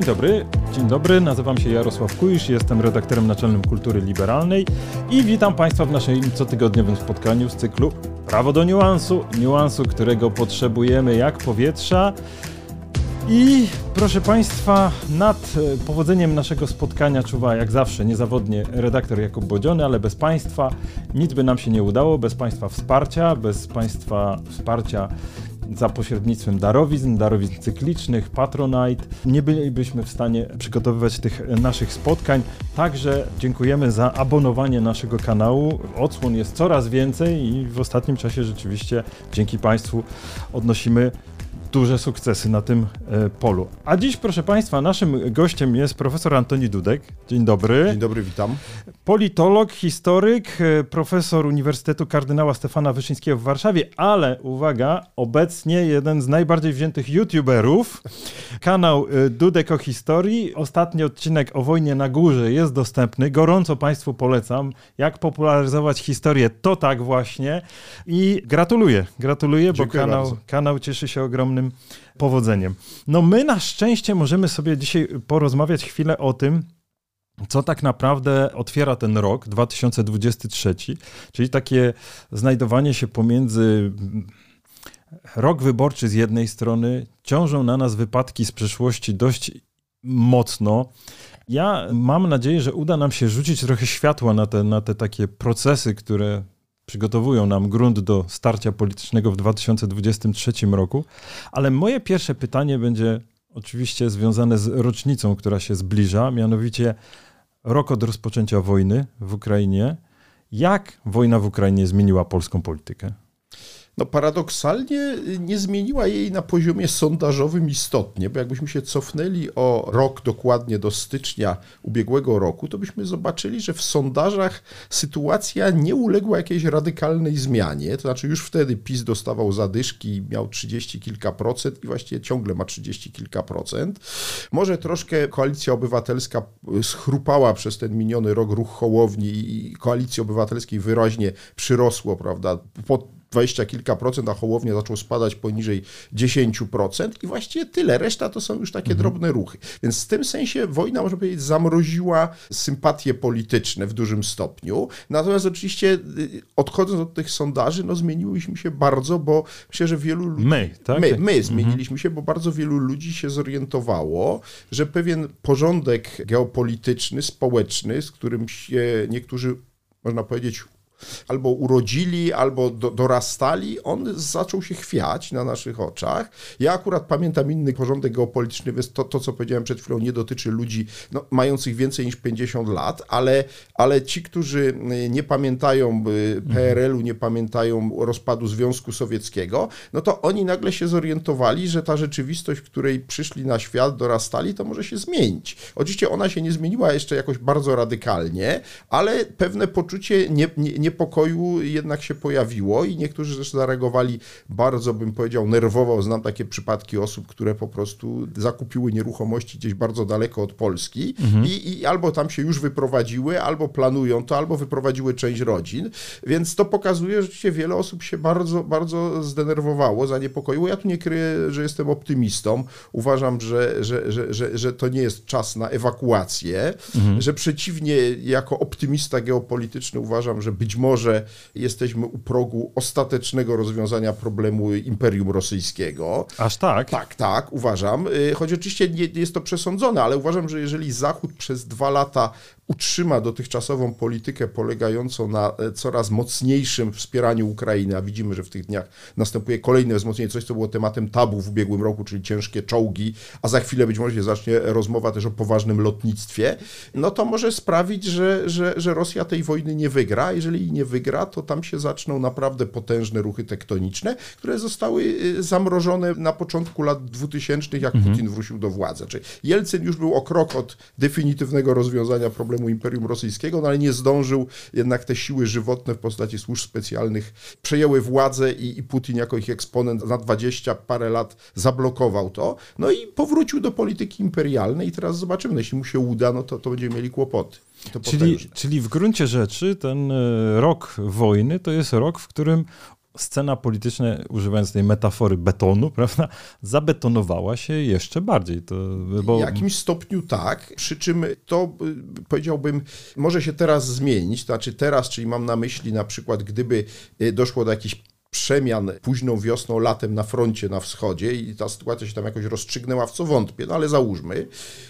Dzień dobry, dzień dobry, nazywam się Jarosław Kujisz, jestem redaktorem naczelnym Kultury Liberalnej i witam Państwa w naszym cotygodniowym spotkaniu z cyklu Prawo do niuansu, niuansu, którego potrzebujemy jak powietrza. I proszę Państwa, nad e, powodzeniem naszego spotkania czuwa jak zawsze niezawodnie redaktor Jakub Bodziony, ale bez Państwa nic by nam się nie udało, bez Państwa wsparcia, bez Państwa wsparcia za pośrednictwem darowizn, darowizn cyklicznych, Patronite. Nie bylibyśmy w stanie przygotowywać tych naszych spotkań. Także dziękujemy za abonowanie naszego kanału. Odsłon jest coraz więcej i w ostatnim czasie rzeczywiście dzięki Państwu odnosimy duże sukcesy na tym e, polu. A dziś, proszę Państwa, naszym gościem jest profesor Antoni Dudek. Dzień dobry. Dzień dobry, witam. Politolog, historyk, e, profesor Uniwersytetu Kardynała Stefana Wyszyńskiego w Warszawie, ale uwaga, obecnie jeden z najbardziej wziętych youtuberów. Kanał e, Dudek o historii. Ostatni odcinek o wojnie na górze jest dostępny. Gorąco Państwu polecam. Jak popularyzować historię, to tak właśnie. I gratuluję, gratuluję, bo kanał, kanał cieszy się ogromnym powodzeniem. No my na szczęście możemy sobie dzisiaj porozmawiać chwilę o tym, co tak naprawdę otwiera ten rok 2023, czyli takie znajdowanie się pomiędzy rok wyborczy z jednej strony, ciążą na nas wypadki z przeszłości dość mocno. Ja mam nadzieję, że uda nam się rzucić trochę światła na te, na te takie procesy, które przygotowują nam grunt do starcia politycznego w 2023 roku. Ale moje pierwsze pytanie będzie oczywiście związane z rocznicą, która się zbliża, mianowicie rok od rozpoczęcia wojny w Ukrainie. Jak wojna w Ukrainie zmieniła polską politykę? No paradoksalnie nie zmieniła jej na poziomie sondażowym istotnie, bo jakbyśmy się cofnęli o rok dokładnie do stycznia ubiegłego roku, to byśmy zobaczyli, że w sondażach sytuacja nie uległa jakiejś radykalnej zmianie. To znaczy już wtedy PiS dostawał zadyszki, miał 30 kilka procent i właściwie ciągle ma 30 kilka procent. Może troszkę koalicja obywatelska schrupała przez ten miniony rok ruch Hołowni i koalicji obywatelskiej wyraźnie przyrosło, prawda, pod 20 kilka procent, a Hołownia zaczął spadać poniżej 10% i właściwie tyle. Reszta to są już takie mhm. drobne ruchy. Więc w tym sensie wojna, można powiedzieć, zamroziła sympatie polityczne w dużym stopniu. Natomiast oczywiście y, odchodząc od tych sondaży, no zmieniłyśmy się bardzo, bo myślę, że wielu ludzi... My, tak? My, my mhm. zmieniliśmy się, bo bardzo wielu ludzi się zorientowało, że pewien porządek geopolityczny, społeczny, z którym się niektórzy, można powiedzieć, albo urodzili, albo do, dorastali, on zaczął się chwiać na naszych oczach. Ja akurat pamiętam inny porządek geopolityczny, więc to, to co powiedziałem przed chwilą, nie dotyczy ludzi no, mających więcej niż 50 lat, ale, ale ci, którzy nie pamiętają y, PRL-u, nie pamiętają rozpadu Związku Sowieckiego, no to oni nagle się zorientowali, że ta rzeczywistość, w której przyszli na świat, dorastali, to może się zmienić. Oczywiście ona się nie zmieniła jeszcze jakoś bardzo radykalnie, ale pewne poczucie nie, nie, nie niepokoju jednak się pojawiło i niektórzy zresztą zareagowali bardzo, bym powiedział, nerwowo. Znam takie przypadki osób, które po prostu zakupiły nieruchomości gdzieś bardzo daleko od Polski mhm. i, i albo tam się już wyprowadziły, albo planują to, albo wyprowadziły część rodzin. Więc to pokazuje, że rzeczywiście wiele osób się bardzo, bardzo zdenerwowało, zaniepokoiło. Ja tu nie kryję, że jestem optymistą. Uważam, że, że, że, że, że to nie jest czas na ewakuację, mhm. że przeciwnie, jako optymista geopolityczny uważam, że być może jesteśmy u progu ostatecznego rozwiązania problemu Imperium Rosyjskiego. Aż tak? Tak, tak, uważam. Y, choć oczywiście nie jest to przesądzone, ale uważam, że jeżeli Zachód przez dwa lata utrzyma dotychczasową politykę polegającą na e, coraz mocniejszym wspieraniu Ukrainy, a widzimy, że w tych dniach następuje kolejne wzmocnienie, coś co było tematem tabu w ubiegłym roku, czyli ciężkie czołgi, a za chwilę być może się zacznie rozmowa też o poważnym lotnictwie, no to może sprawić, że, że, że Rosja tej wojny nie wygra. Jeżeli nie wygra, to tam się zaczną naprawdę potężne ruchy tektoniczne, które zostały e, zamrożone na początku lat 2000, jak mhm. Putin wrócił do władzy. Czyli Jelcyn już był o krok od definitywnego rozwiązania problemu całemu Imperium Rosyjskiego, no ale nie zdążył, jednak te siły żywotne w postaci służb specjalnych przejęły władzę i, i Putin jako ich eksponent na dwadzieścia parę lat zablokował to, no i powrócił do polityki imperialnej i teraz zobaczymy, no jeśli mu się uda, no to, to będziemy mieli kłopoty. Czyli, czyli w gruncie rzeczy ten e, rok wojny to jest rok, w którym scena polityczna, używając tej metafory betonu, prawda, zabetonowała się jeszcze bardziej. To, bo... W jakimś stopniu tak, przy czym to y, powiedziałbym, może się teraz zmienić, to znaczy teraz, czyli mam na myśli na przykład, gdyby y, doszło do jakichś przemian późną wiosną, latem na froncie na wschodzie i ta sytuacja się tam jakoś rozstrzygnęła, w co wątpię, no ale załóżmy,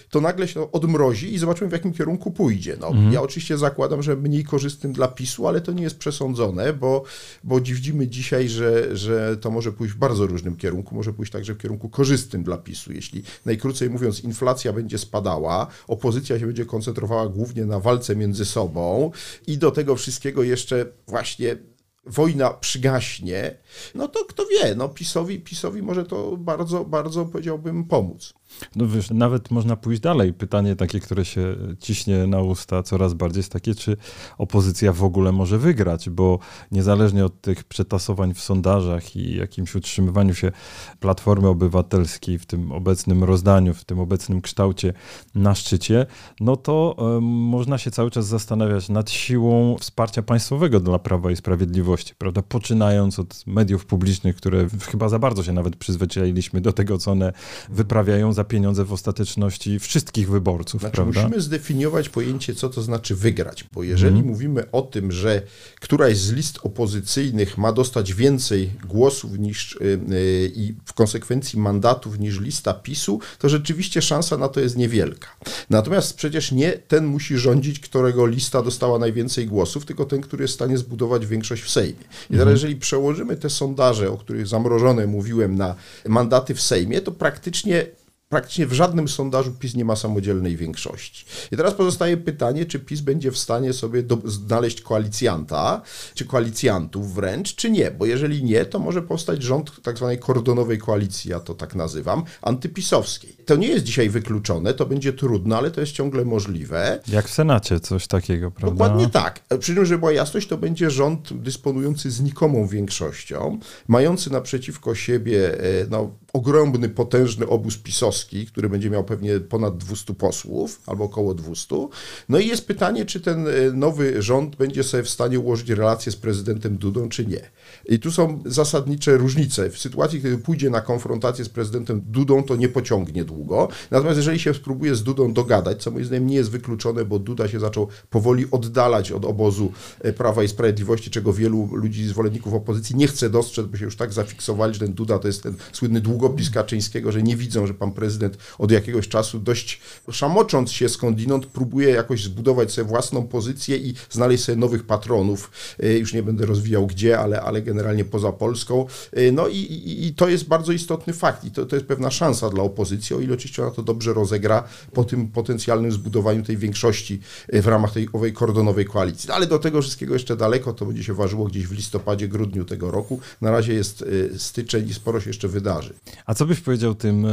to nagle się odmrozi i zobaczymy w jakim kierunku pójdzie. No, mhm. Ja oczywiście zakładam, że mniej korzystnym dla PiSu, ale to nie jest przesądzone, bo, bo widzimy dzisiaj, że, że to może pójść w bardzo różnym kierunku, może pójść także w kierunku korzystnym dla PiSu. Jeśli najkrócej mówiąc inflacja będzie spadała, opozycja się będzie koncentrowała głównie na walce między sobą i do tego wszystkiego jeszcze właśnie wojna przygaśnie, no to kto wie, no PiSowi, PiSowi może to bardzo, bardzo powiedziałbym pomóc. No wiesz, nawet można pójść dalej. Pytanie takie, które się ciśnie na usta coraz bardziej jest takie, czy opozycja w ogóle może wygrać, bo niezależnie od tych przetasowań w sondażach i jakimś utrzymywaniu się Platformy Obywatelskiej w tym obecnym rozdaniu, w tym obecnym kształcie na szczycie, no to y, można się cały czas zastanawiać nad siłą wsparcia państwowego dla Prawa i Sprawiedliwości, prawda? Poczynając od mediów publicznych, które chyba za bardzo się nawet przyzwyczailiśmy do tego, co one wyprawiają za pieniądze w ostateczności wszystkich wyborców. Znaczy, prawda? musimy zdefiniować pojęcie, co to znaczy wygrać, bo jeżeli hmm. mówimy o tym, że któraś z list opozycyjnych ma dostać więcej głosów niż yy, i w konsekwencji mandatów niż lista PiSu, to rzeczywiście szansa na to jest niewielka. Natomiast przecież nie ten musi rządzić, którego lista dostała najwięcej głosów, tylko ten, który jest w stanie zbudować większość w Sejmie. I teraz, mhm. jeżeli przełożymy te sondaże, o których zamrożone mówiłem, na mandaty w Sejmie, to praktycznie praktycznie w żadnym sondażu PiS nie ma samodzielnej większości. I teraz pozostaje pytanie, czy PiS będzie w stanie sobie do, znaleźć koalicjanta, czy koalicjantów wręcz, czy nie, bo jeżeli nie, to może powstać rząd tak zwanej kordonowej koalicji, ja to tak nazywam, antypisowskiej. To nie jest dzisiaj wykluczone, to będzie trudne, ale to jest ciągle możliwe. Jak w Senacie coś takiego, prawda? Dokładnie tak. Przy czym, żeby była jasność, to będzie rząd dysponujący znikomą większością, mający naprzeciwko siebie e, no, ogromny, potężny obóz pisowski, który będzie miał pewnie ponad 200 posłów, albo około 200. No i jest pytanie, czy ten e, nowy rząd będzie sobie w stanie ułożyć relacje z prezydentem Dudą, czy nie. I tu są zasadnicze różnice. W sytuacji, kiedy pójdzie na konfrontację z prezydentem Dudą, to nie pociągnie długo. Natomiast jeżeli się spróbuje z Dudą dogadać, co moim zdaniem nie jest wykluczone, bo Duda się zaczął powoli oddalać od obozu e, Prawa i Sprawiedliwości, czego wielu ludzi, zwolenników opozycji nie chce dostrzec, bo się już tak zafiksowali, że ten Duda to jest ten słynny długopis Kaczyńskiego, że nie widzą, że pan prezydent od jakiegoś czasu dość szamocząc się skądinąd próbuje jakoś zbudować sobie własną pozycję i znaleźć sobie nowych patronów. E, już nie będę rozwijał gdzie, ale, ale generalnie poza Polską. Y, no i, i, i to jest bardzo istotny fakt i to, to jest pewna szansa dla opozycji, o ile oczywiście ona to dobrze rozegra po tym potencjalnym zbudowaniu tej większości y, w ramach tej owej kordonowej koalicji. No, ale do tego wszystkiego jeszcze daleko, to będzie się ważyło gdzieś w listopadzie, grudniu tego roku. Na razie jest y, styczeń i sporo się jeszcze wydarzy. A co byś powiedział tym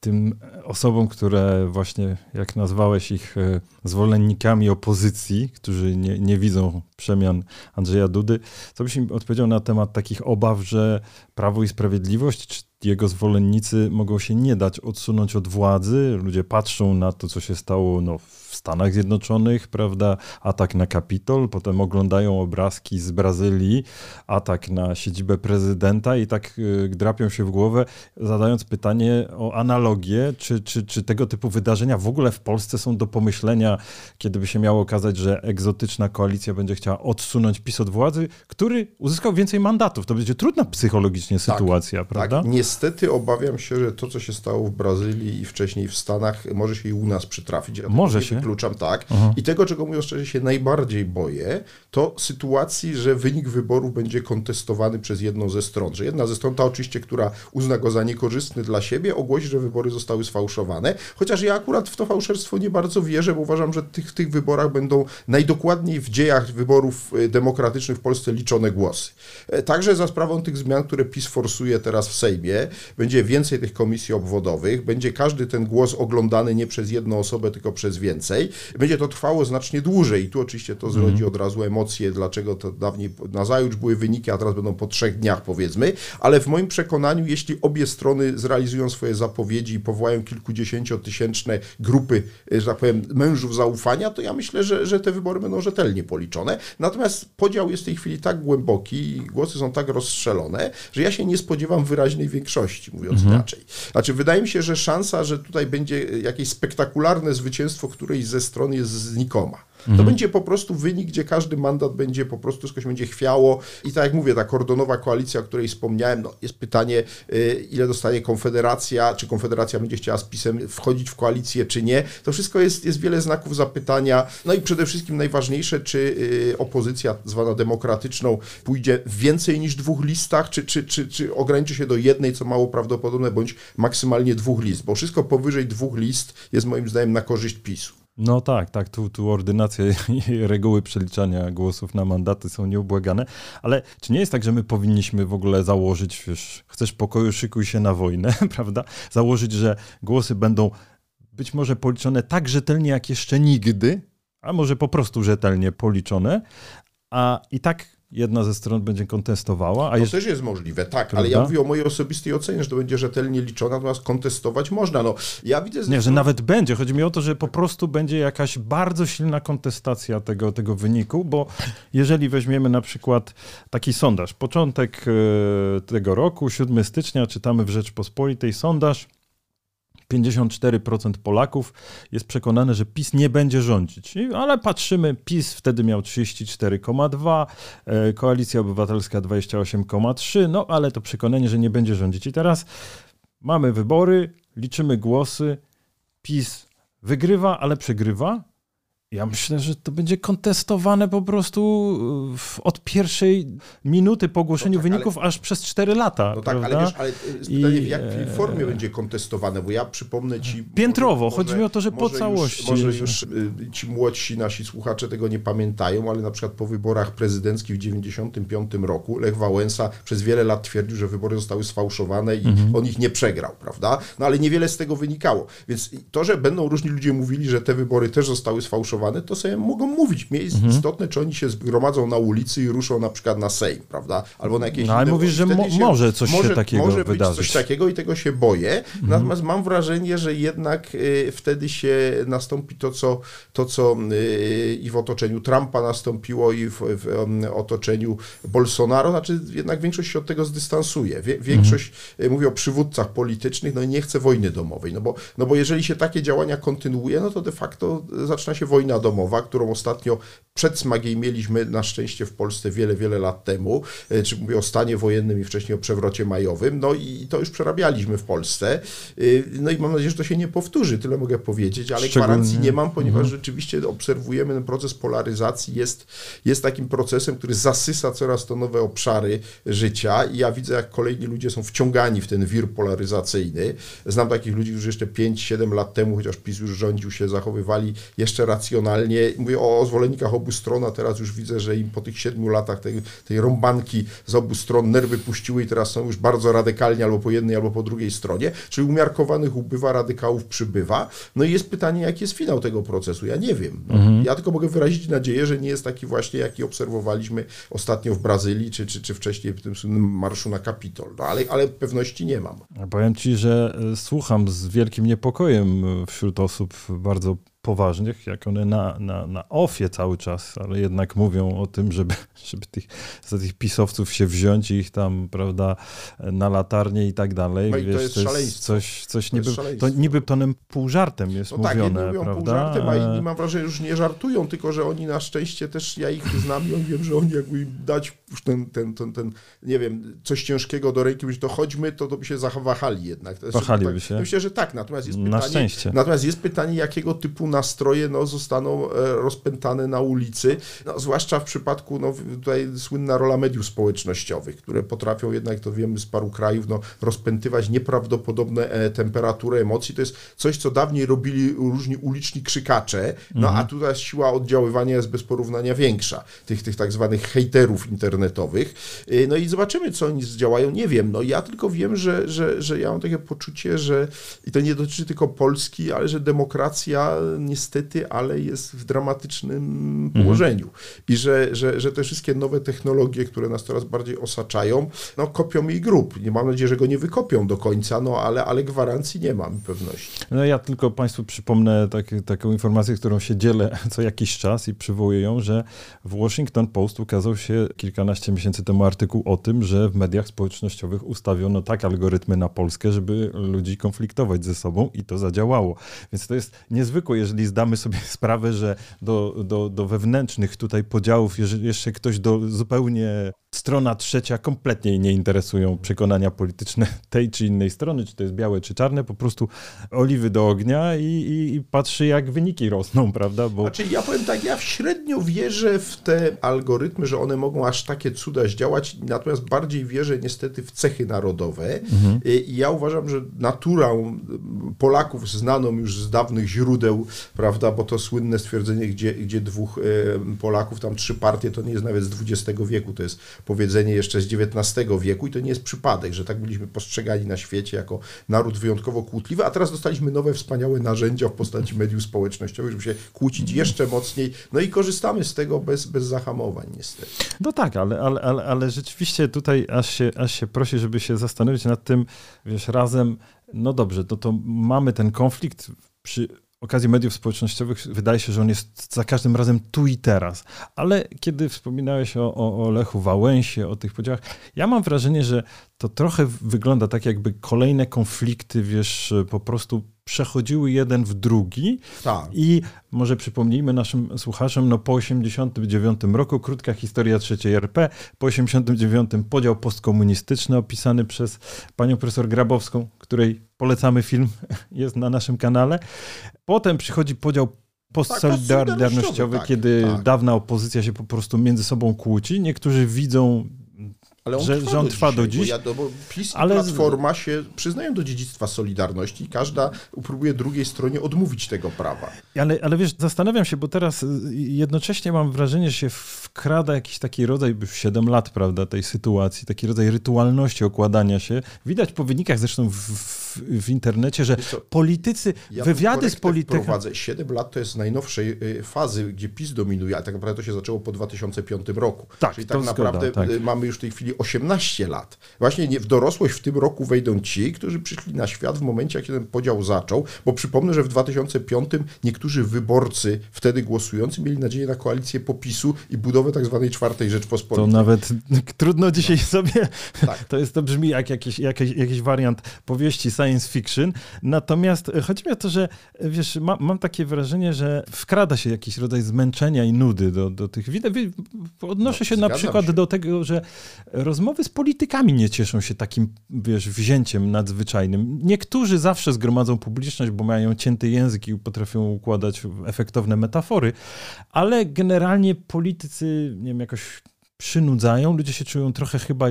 tym osobom, które właśnie, jak nazwałeś ich e, zwolennikami opozycji, którzy nie, nie widzą przemian Andrzeja Dudy, co byś im odpowiedział na temat takich obaw, że Prawo i Sprawiedliwość, czy jego zwolennicy mogą się nie dać odsunąć od władzy. Ludzie patrzą na to, co się stało no, w Stanach Zjednoczonych, prawda? Atak na Kapitol, potem oglądają obrazki z Brazylii, atak na siedzibę prezydenta i tak y, drapią się w głowę, zadając pytanie o analogię, czy, czy, czy tego typu wydarzenia w ogóle w Polsce są do pomyślenia, kiedy by się miało okazać, że egzotyczna koalicja będzie chciała odsunąć PiS od władzy, który uzyskał więcej mandatów. To będzie trudna psychologicznie tak, sytuacja, tak, prawda? Tak. Niestety obawiam się, że to, co się stało w Brazylii i wcześniej w Stanach, może się i u nas przytrafić. Ja może się. Wykluczam, tak. I tego, czego mówiąc szczerze się najbardziej boję, to sytuacji, że wynik wyborów będzie kontestowany przez jedną ze stron. Że jedna ze stron, ta oczywiście, która uzna go za niekorzystny dla siebie, ogłosi, że wybory zostały sfałszowane. Chociaż ja akurat w to fałszerstwo nie bardzo wierzę, bo uważam, że tych, w tych wyborach będą najdokładniej w dziejach wyborów y, demokratycznych w Polsce liczone głosy. E, także za sprawą tych zmian, które PiS forsuje teraz w Sejmie, będzie więcej tych komisji obwodowych, będzie każdy ten głos oglądany nie przez jedną osobę, tylko przez więcej. Będzie to trwało znacznie dłużej i tu oczywiście to zrodzi mhm. od razu emocje, dlaczego to dawniej na zajutrz były wyniki, a teraz będą po trzech dniach powiedzmy, ale w moim przekonaniu, jeśli obie strony zrealizują swoje zapowiedzi i powołają kilkudziesięciotysięczne grupy, że tak powiem, mężów zaufania, to ja myślę, że, że te wybory będą rzetelnie policzone. Natomiast podział jest w tej chwili tak głęboki i głosy są tak rozstrzelone, że ja się nie spodziewam wyraźnej większości, mówiąc mhm. inaczej. Znaczy, wydaje mi się, że szansa, że tutaj będzie jakieś spektakularne zwycięstwo którejś ze stron jest znikoma. To mhm. będzie po prostu wynik, gdzie każdy mandat będzie po prostu, się będzie chwiało i tak jak mówię, ta kordonowa koalicja, o której wspomniałem, no jest pytanie, y, ile dostanie Konfederacja, czy Konfederacja będzie chciała z PiSem wchodzić w koalicję, czy nie. To wszystko jest, jest wiele znaków zapytania. No i przede wszystkim najważniejsze, czy y, opozycja zwana demokratyczną pójdzie więcej niż dwóch listach, czy, czy, czy, czy ograniczy się do jednej, co mało prawdopodobne, bądź maksymalnie dwóch list, bo wszystko powyżej dwóch list jest moim zdaniem na korzyść PiSu. No tak, tak, tu, tu ordynacje i reguły przeliczania głosów na mandaty są nieubłagane, ale czy nie jest tak, że my powinniśmy w ogóle założyć, wiesz, chcesz pokoju, szykuj się na wojnę, prawda? Założyć, że głosy będą być może policzone tak rzetelnie jak jeszcze nigdy, a może po prostu rzetelnie policzone, a i tak jedna ze stron będzie kontestowała. A to też jest możliwe, tak, Prawda? ale ja mówię o mojej osobistej ocenie, że to będzie rzetelnie liczone, natomiast kontestować można. No, ja widzę... Nie, że nawet będzie. Chodzi mi o to, że po prostu będzie jakaś bardzo silna kontestacja tego, tego wyniku, bo jeżeli weźmiemy na przykład taki sondaż, początek e, tego roku, 7 stycznia, czytamy w Rzeczpospolitej sondaż, 54% Polaków jest przekonane, że PiS nie będzie rządzić. Ale patrzymy, PiS wtedy miał 34,2, e, Koalicja Obywatelska 28,3, no ale to przekonanie, że nie będzie rządzić. I teraz mamy wybory, liczymy głosy, PiS wygrywa, ale przegrywa. Ja myślę, że to będzie kontestowane po prostu e, od pierwszej minuty po ogłoszeniu no tak, wyników ale, aż przez 4 lata. No tak, prawda? ale wiesz, ale pytanie, w jakiej formie będzie kontestowane, bo ja przypomnę ci... Piętrowo, może, chodzi mi o to, że po całości. Już, może już ci młodsi nasi słuchacze tego nie pamiętają, ale na przykład po wyborach prezydenckich w 1995 roku Lech Wałęsa przez wiele lat twierdził, że wybory zostały sfałszowane i mhm. on ich nie przegrał, prawda? No ale niewiele z tego wynikało. Więc to, że będą różni ludzie mówili, że te wybory też zostały sfałszowane, to sobie mogą mówić. Mnie jest mhm. istotne, czy oni się zgromadzą na ulicy i ruszą na przykład na Sejm, prawda? Albo na jakieś No ale mówisz, że mo może coś może, się takiego może wydarzyć. Może być coś takiego i tego się boję. Mhm. Natomiast mam wrażenie, że jednak y, wtedy się nastąpi to, co, to, co y, i w otoczeniu Trumpa nastąpiło i w, w um, otoczeniu Bolsonaro. Znaczy jednak większość się od tego zdystansuje. Wie, większość mhm. y, mówi o przywódcach politycznych, no i nie chce wojny domowej. No bo, no bo jeżeli się takie działania kontynuuje, no to de facto zaczyna się wojna wojna domowa, którą ostatnio przed Smagiej mieliśmy na szczęście w Polsce wiele, wiele lat temu, e, czy mówię o stanie wojennym i wcześniej o przewrocie majowym, no i to już przerabialiśmy w Polsce. E, no i mam nadzieję, że to się nie powtórzy, tyle mogę powiedzieć, ale gwarancji nie mam, ponieważ mhm. rzeczywiście obserwujemy ten proces polaryzacji, jest, jest takim procesem, który zasysa coraz to nowe obszary życia i ja widzę, jak kolejni ludzie są wciągani w ten wir polaryzacyjny. Znam takich ludzi, którzy jeszcze 5-7 lat temu, chociaż PiS już rządził się, zachowywali jeszcze racjonalnie racjonalnie. Mówię o zwolennikach obu stron, a teraz już widzę, że im po tych siedmiu latach tej, tej rąbanki z obu stron nerwy puściły i teraz są już bardzo radykalni albo po jednej, albo po drugiej stronie. Czyli umiarkowanych ubywa, radykałów przybywa. No i jest pytanie, jaki jest finał tego procesu. Ja nie wiem. No, mhm. Ja tylko mogę wyrazić nadzieję, że nie jest taki właśnie, jaki obserwowaliśmy ostatnio w Brazylii, czy, czy, czy wcześniej w tym marszu na Kapitol. No, ale, ale pewności nie mam. Powiem ci, że e, słucham z wielkim niepokojem wśród osób bardzo poważnych, jak one na, na, na ofie cały czas, ale jednak mówią o tym, żeby, żeby tych, za tych pisowców się wziąć i ich tam, prawda, na latarnię i tak dalej. No i Wiesz, to jest, to jest coś, coś to niby, to niby tonem pół żartem jest no mówione, tak, mówią prawda? pół żartem, a inni mam wrażenie, że już nie żartują, tylko że oni na szczęście też, ja ich znam i wiem, że oni jakby im dać już ten, ten, ten, ten, nie wiem, coś ciężkiego do ręki, to chodźmy, to, to by się zawahali jednak. Wahaliby tak, się? Myślę, że tak, natomiast jest pytanie, na szczęście. natomiast jest pytanie, jakiego typu na nastroje no, zostaną e, rozpętane na ulicy, no, zwłaszcza w przypadku no, tutaj słynna rola mediów społecznościowych, które potrafią jednak, to wiemy z paru krajów, no, rozpętywać nieprawdopodobne e, temperatury emocji. To jest coś, co dawniej robili różni uliczni krzykacze, no mhm. a tutaj siła oddziaływania jest bez porównania większa, tych, tych tak zwanych hejterów internetowych. E, no i zobaczymy, co oni zdziałają, nie wiem. No ja tylko wiem, że, że, że ja mam takie poczucie, że i to nie dotyczy tylko Polski, ale że demokracja niestety, ale jest w dramatycznym mhm. położeniu. I że, że, że te wszystkie nowe technologie, które nas coraz bardziej osaczają, no kopią jej grób. Nie mam nadzieję, że go nie wykopią do końca, no ale, ale gwarancji nie mam pewności. No ja tylko Państwu przypomnę tak, taką informację, którą się dzielę co jakiś czas i przywołuję ją, że w Washington Post ukazał się kilkanaście miesięcy temu artykuł o tym, że w mediach społecznościowych ustawiono tak algorytmy na Polskę, żeby ludzi konfliktować ze sobą i to zadziałało. Więc to jest niezwykłe, jeżeli zdamy sobie sprawę, że do, do, do wewnętrznych tutaj podziałów, jeżeli jeszcze ktoś do zupełnie strona trzecia kompletnie nie interesują przekonania polityczne tej czy innej strony, czy to jest białe, czy czarne, po prostu oliwy do ognia i, i, i patrzy, jak wyniki rosną, prawda? Bo... Znaczy, ja powiem tak, ja średnio wierzę w te algorytmy, że one mogą aż takie cuda zdziałać, natomiast bardziej wierzę niestety w cechy narodowe. Mhm. I ja uważam, że naturą Polaków znaną już z dawnych źródeł, prawda, bo to słynne stwierdzenie, gdzie, gdzie dwóch e, Polaków, tam trzy partie, to nie jest nawet z XX wieku, to jest powiedzenie jeszcze z XIX wieku i to nie jest przypadek, że tak byliśmy postrzegani na świecie jako naród wyjątkowo kłótliwy, a teraz dostaliśmy nowe wspaniałe narzędzia w postaci mediów społecznościowych, żeby się kłócić jeszcze mocniej, no i korzystamy z tego bez, bez zahamowań niestety. No tak, ale, ale, ale, ale rzeczywiście tutaj aż się, aż się prosi, żeby się zastanowić nad tym, wiesz, razem, no dobrze, to, to mamy ten konflikt przy okazji mediów społecznościowych wydaje się, że on jest za każdym razem tu i teraz. Ale kiedy wspominałeś o, o, o Lechu Wałęsie, o tych podziałach, ja mam wrażenie, że to trochę wygląda tak, jakby kolejne konflikty, wiesz, po prostu przechodziły jeden w drugi. Tak. I może przypomnijmy naszym słuchaczom, no po 89 roku, krótka historia trzeciej RP, po 89 podział postkomunistyczny opisany przez panią profesor Grabowską, której polecamy film, jest na naszym kanale. Potem przychodzi podział postsolidarnościowy, tak, kiedy tak. dawna opozycja się po prostu między sobą kłóci. Niektórzy widzą ale on że, trwa, że on do trwa do dziś. Bo, ja, bo PiS ale... i Platforma się przyznają do dziedzictwa Solidarności i każda próbuje drugiej stronie odmówić tego prawa. Ale, ale wiesz, zastanawiam się, bo teraz y, jednocześnie mam wrażenie, że się wkrada jakiś taki rodzaj, 7 lat, prawda, tej sytuacji, taki rodzaj rytualności okładania się. Widać po wynikach zresztą w, w, w internecie, że co, politycy, ja wywiady z politykami... prowadzę. 7 lat to jest z najnowszej y, fazy, gdzie PiS dominuje, a tak naprawdę to się zaczęło po 2005 roku. Tak, Czyli tak naprawdę zgoda, tak. Y, mamy już w tej chwili 18 lat. Właśnie nie, w dorosłość w tym roku wejdą ci, którzy przyszli na świat w momencie, jak ten podział zaczął, bo przypomnę, że w 2005 niektórzy wyborcy wtedy głosujący mieli nadzieję na koalicję popisu i budowę tak zwanej czwartej Rzeczpospolitej. To nawet trudno dzisiaj no. sobie, tak. to jest, to brzmi jak jakiś, jakiś, jakiś wariant powieści science fiction, natomiast chodzi mi o to, że wiesz, ma, mam takie wrażenie, że wkrada się jakiś rodzaj zmęczenia i nudy do, do tych wideo. Odnoszę no, się na przykład się. do tego, że rozmowy z politykami nie cieszą się takim, wiesz, wzięciem nadzwyczajnym. Niektórzy zawsze zgromadzą publiczność, bo mają cięty język i potrafią układać efektowne metafory, ale generalnie politycy, nie wiem, jakoś przynudzają, ludzie się czują trochę chyba,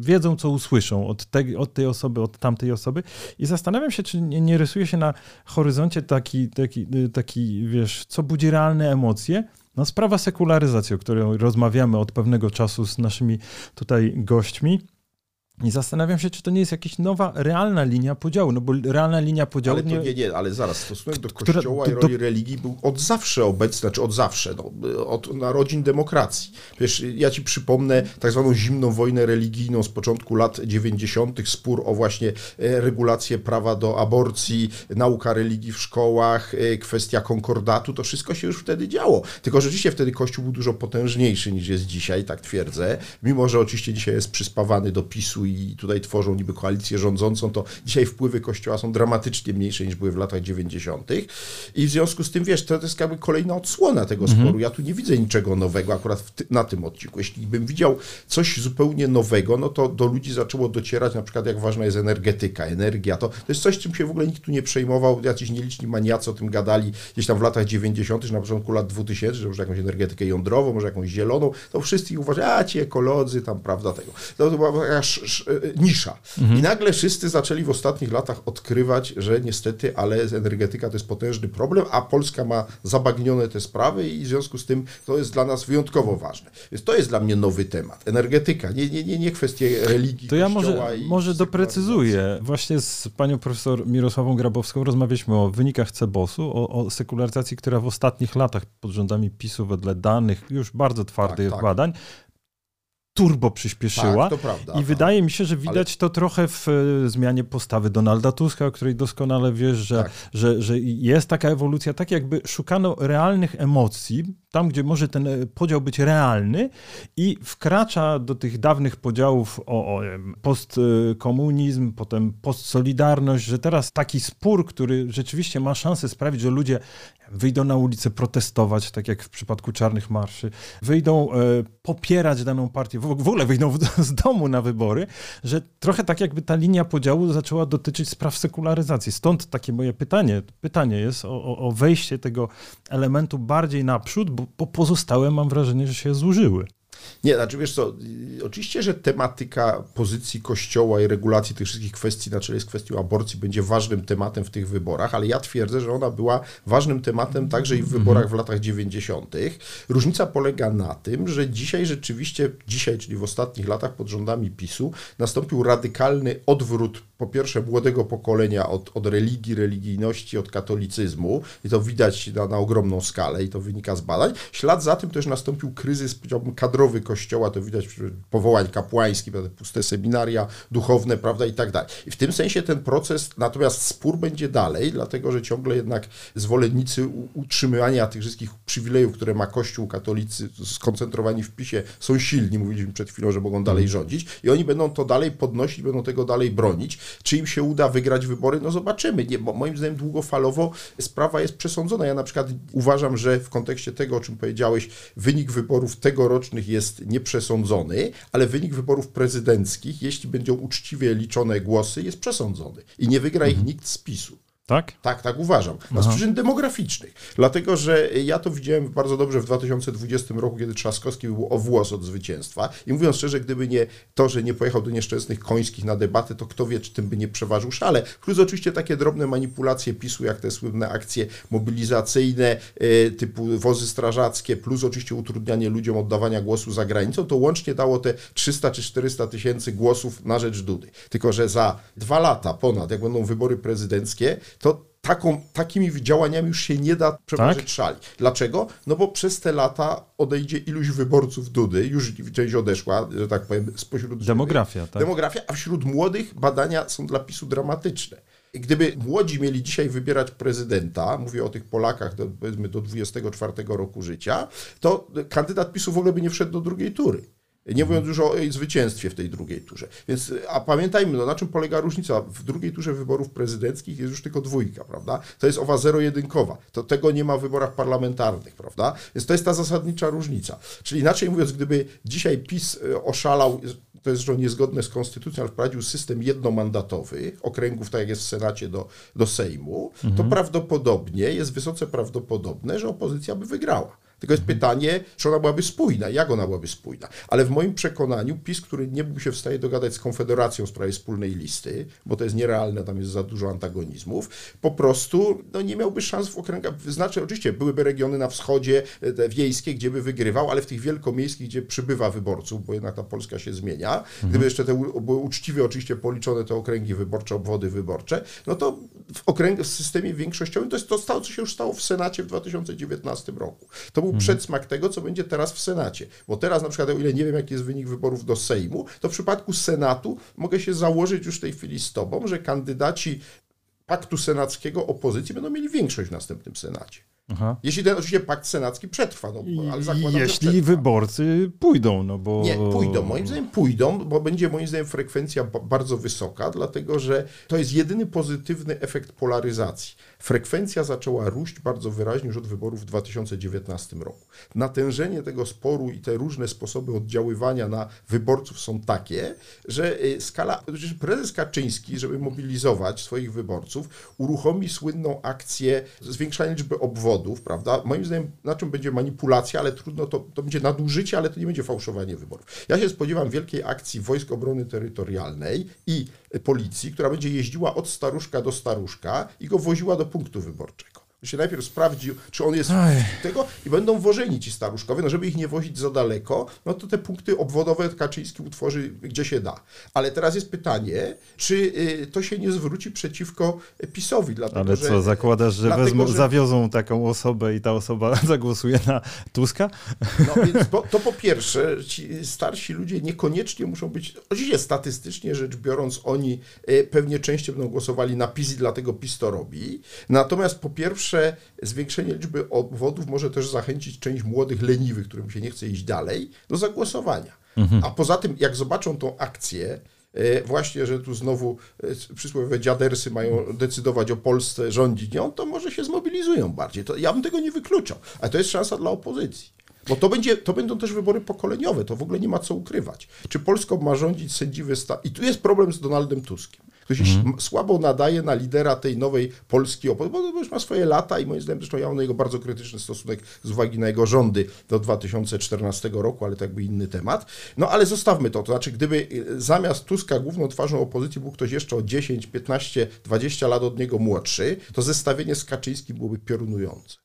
wiedzą co usłyszą od, te, od tej osoby, od tamtej osoby. I zastanawiam się, czy nie, nie rysuje się na horyzoncie taki, taki, taki, wiesz, co budzi realne emocje, no, sprawa sekularyzacji, o której rozmawiamy od pewnego czasu z naszymi tutaj gośćmi, i zastanawiam się, czy to nie jest jakaś nowa, realna linia podziału, no bo realna linia podziału... Ale to nie, nie, ale zaraz, stosunek do kościoła która, do, i roli religii był od zawsze obecny, znaczy od zawsze, no, od narodzin demokracji. Wiesz, ja ci przypomnę tak zwaną zimną wojnę religijną z początku lat 90., spór o właśnie e, regulację prawa do aborcji, nauka religii w szkołach, e, kwestia konkordatu, to wszystko się już wtedy działo. Tylko rzeczywiście wtedy Kościół był dużo potężniejszy niż jest dzisiaj, tak twierdzę, mimo że oczywiście dzisiaj jest przyspawany do PiSu PiSu i tutaj tworzą niby koalicję rządzącą, to dzisiaj wpływy Kościoła są dramatycznie mniejsze niż były w latach 90. I w związku z tym, wiesz, to, to jest jakby kolejna odsłona tego mhm. sporu. Ja tu nie widzę niczego nowego akurat ty, na tym odcinku. Jeśli bym widział coś zupełnie nowego, no to do ludzi zaczęło docierać na przykład jak ważna jest energetyka, energia. To, to jest coś, czym się w ogóle nikt tu nie przejmował. Jacyś nieliczni maniacy o tym gadali gdzieś tam w latach 90., czy na początku lat 2000, że może jakąś energetykę jądrową, może jakąś zieloną. To wszyscy uważali, a ci ekolodzy, tam prawda tego. To, to była jakaś nisza. Mhm. I nagle wszyscy zaczęli w ostatnich latach odkrywać, że niestety, ale energetyka to jest potężny problem, a Polska ma zabagnione te sprawy i w związku z tym to jest dla nas wyjątkowo ważne. Więc to jest dla mnie nowy temat. Energetyka, nie, nie, nie, nie kwestie religii. To ja może, może doprecyzuję. Właśnie z panią profesor Mirosławą Grabowską rozmawialiśmy o wynikach CEBOS-u, o, o sekularyzacji, która w ostatnich latach pod rządami PiSu wedle danych już bardzo twardych tak, tak. badań turbo przyspieszyła. Tak, prawda, I tak. wydaje mi się, że widać Ale... to trochę w e, zmianie postawy Donalda Tuska, o której doskonale wiesz, że, tak. że, że jest taka ewolucja, tak jakby szukano realnych emocji, tam gdzie może ten e, podział być realny i wkracza do tych dawnych podziałów o, o postkomunizm, potem postsolidarność, że teraz taki spór, który rzeczywiście ma szansę sprawić, że ludzie wyjdą na ulicę protestować, tak jak w przypadku czarnych marszy, wyjdą e, popierać daną partię, w, ogóle wyjdą z domu na wybory, że trochę tak jakby ta linia podziału zaczęła dotyczyć spraw sekularyzacji. Stąd takie moje pytanie, pytanie jest o, o wejście tego elementu bardziej naprzód, bo, bo pozostałe mam wrażenie, że się zużyły. Nie, znaczy wiesz co, oczywiście, że tematyka pozycji Kościoła i regulacji tych wszystkich kwestii, na czele z kwestią aborcji, będzie ważnym tematem w tych wyborach, ale ja twierdzę, że ona była ważnym tematem także i w wyborach w latach 90. Różnica polega na tym, że dzisiaj rzeczywiście, dzisiaj, czyli w ostatnich latach pod rządami PiSu, nastąpił radykalny odwrót po pierwsze młodego pokolenia od, od religii, religijności, od katolicyzmu i to widać na, na ogromną skalę i to wynika z badań. Ślad za tym też nastąpił kryzys, powiedziałbym, kadrowy kościoła, to widać powołań kapłańskich, puste seminaria duchowne, prawda, i tak dalej. I w tym sensie ten proces, natomiast spór będzie dalej, dlatego, że ciągle jednak zwolennicy utrzymywania tych wszystkich przywilejów, które ma Kościół katolicy skoncentrowani w PiSie, są silni, mówiliśmy przed chwilą, że mogą dalej rządzić i oni będą to dalej podnosić, będą tego dalej bronić. Czy im się uda wygrać wybory? No zobaczymy. Nie, bo moim zdaniem długofalowo sprawa jest przesądzona. Ja na przykład uważam, że w kontekście tego, o czym powiedziałeś, wynik wyborów tegorocznych jest nieprzesądzony, ale wynik wyborów prezydenckich, jeśli będą uczciwie liczone głosy, jest przesądzony. I nie wygra ich mhm. nikt z PiSu. Tak? Tak, tak uważam. A z przyczyn demograficznych. Dlatego, że ja to widziałem bardzo dobrze w 2020 roku, kiedy Trzaskowski był o włos od zwycięstwa. I mówiąc szczerze, gdyby nie to, że nie pojechał do nieszczęsnych końskich na debatę, to kto wie, czy tym by nie przeważył szale. Plus oczywiście takie drobne manipulacje PiSu, jak te słynne akcje mobilizacyjne e, typu wozy strażackie, plus oczywiście utrudnianie ludziom oddawania głosu za granicą, to łącznie dało te 300 czy 400 tysięcy głosów na rzecz Dudy. Tylko, że za dwa lata ponad, jak będą wybory prezydenckie, to taką, takimi działaniami już się nie da przeważyć tak? szali. Dlaczego? No bo przez te lata odejdzie iluś wyborców Dudy, już część odeszła, że tak powiem, spośród... Demografia, tak. Demografia, a wśród młodych badania są dla PiSu dramatyczne. Gdyby młodzi mieli dzisiaj wybierać prezydenta, mówię o tych Polakach do, powiedzmy do 24 roku życia, to kandydat PiSu w ogóle by nie wszedł do drugiej tury. Nie mówiąc już o zwycięstwie w tej drugiej turze. Więc, a pamiętajmy, no, na czym polega różnica. W drugiej turze wyborów prezydenckich jest już tylko dwójka, prawda? To jest owa zero-jedynkowa. To tego nie ma w wyborach parlamentarnych, prawda? Więc to jest ta zasadnicza różnica. Czyli inaczej mówiąc, gdyby dzisiaj PiS e, oszalał, to jest że niezgodne z konstytucją, ale wprowadził system jednomandatowy, okręgów, tak jak jest w Senacie do, do Sejmu, mhm. to prawdopodobnie, jest wysoce prawdopodobne, że opozycja by wygrała. Tylko jest pytanie, czy ona byłaby spójna, jak ona byłaby spójna. Ale w moim przekonaniu PiS, który nie był się w stanie dogadać z Konfederacją w sprawie wspólnej listy, bo to jest nierealne, tam jest za dużo antagonizmów, po prostu no, nie miałby szans w okręgach. Znaczy, oczywiście byłyby regiony na wschodzie, te wiejskie, gdzie by wygrywał, ale w tych wielkomiejskich, gdzie przybywa wyborców, bo jednak ta Polska się zmienia, mhm. gdyby jeszcze te były uczciwie oczywiście policzone te okręgi wyborcze, obwody wyborcze, no to w, okręg, w systemie większościowym to jest to stało, co się już stało w Senacie w 2019 roku. To był mhm. przedsmak tego, co będzie teraz w Senacie. Bo teraz na przykład, o ile nie wiem, jaki jest wynik wyborów do Sejmu, to w przypadku Senatu mogę się założyć już w tej chwili z tobą, że kandydaci paktu senackiego opozycji będą mieli większość w następnym Senacie. Aha. Jeśli ten oczywiście pakt senacki przetrwa, no, ale zakładam, Jeśli wyborcy pójdą, no bo... Nie, pójdą, moim zdaniem pójdą, bo będzie moim zdaniem frekwencja bardzo wysoka, dlatego że to jest jedyny pozytywny efekt polaryzacji. Frekwencja zaczęła róść bardzo wyraźnie już od wyborów w 2019 roku. Natężenie tego sporu i te różne sposoby oddziaływania na wyborców są takie, że y, skala, prezes Kaczyński, żeby mobilizować swoich wyborców, uruchomi słynną akcję zwiększania liczby obwodów, prawda? Moim zdaniem na czym będzie manipulacja, ale trudno, to, to będzie nadużycie, ale to nie będzie fałszowanie wyborów. Ja się spodziewam wielkiej akcji Wojsk Obrony Terytorialnej i policji, która będzie jeździła od staruszka do staruszka i go woziła do punktu wyborczego się najpierw sprawdził, czy on jest Aj. tego i będą wożeni ci staruszkowie, no żeby ich nie wozić za daleko, no to te punkty obwodowe Kaczyński utworzy gdzie się da. Ale teraz jest pytanie, czy y, to się nie zwróci przeciwko PiSowi, dlatego Ale co, że, zakładasz, że, dlatego, wezmą, że zawiozą taką osobę i ta osoba zagłosuje na Tuska? No więc to, to po pierwsze, ci starsi ludzie niekoniecznie muszą być, oczywiście statystycznie rzecz biorąc, oni y, pewnie częściej będą głosowali na PiS i dlatego PiS to robi. Natomiast po pierwsze pierwsze, zwiększenie liczby obwodów może też zachęcić część młodych leniwych, którym się nie chce iść dalej, do zagłosowania. Mhm. A poza tym, jak zobaczą tą akcję, e, właśnie, że tu znowu e, przysłowiowe dziadersy mają decydować o Polsce, rządzić nią, to może się zmobilizują bardziej. To ja bym tego nie wykluczał, ale to jest szansa dla opozycji. Bo to, będzie, to będą też wybory pokoleniowe, to w ogóle nie ma co ukrywać. Czy Polską ma rządzić sędziwy stan? I tu jest problem z Donaldem Tuskiem który się mhm. słabo nadaje na lidera tej nowej Polski, bo już ma swoje lata i moim zdaniem, zresztą ja mam do niego bardzo krytyczny stosunek z uwagi na jego rządy do 2014 roku, ale to jakby inny temat. No ale zostawmy to, to znaczy gdyby y, zamiast Tuska główną twarzą opozycji był ktoś jeszcze o 10, 15, 20 lat od niego młodszy, to zestawienie z Kaczyńskim byłoby piorunujące.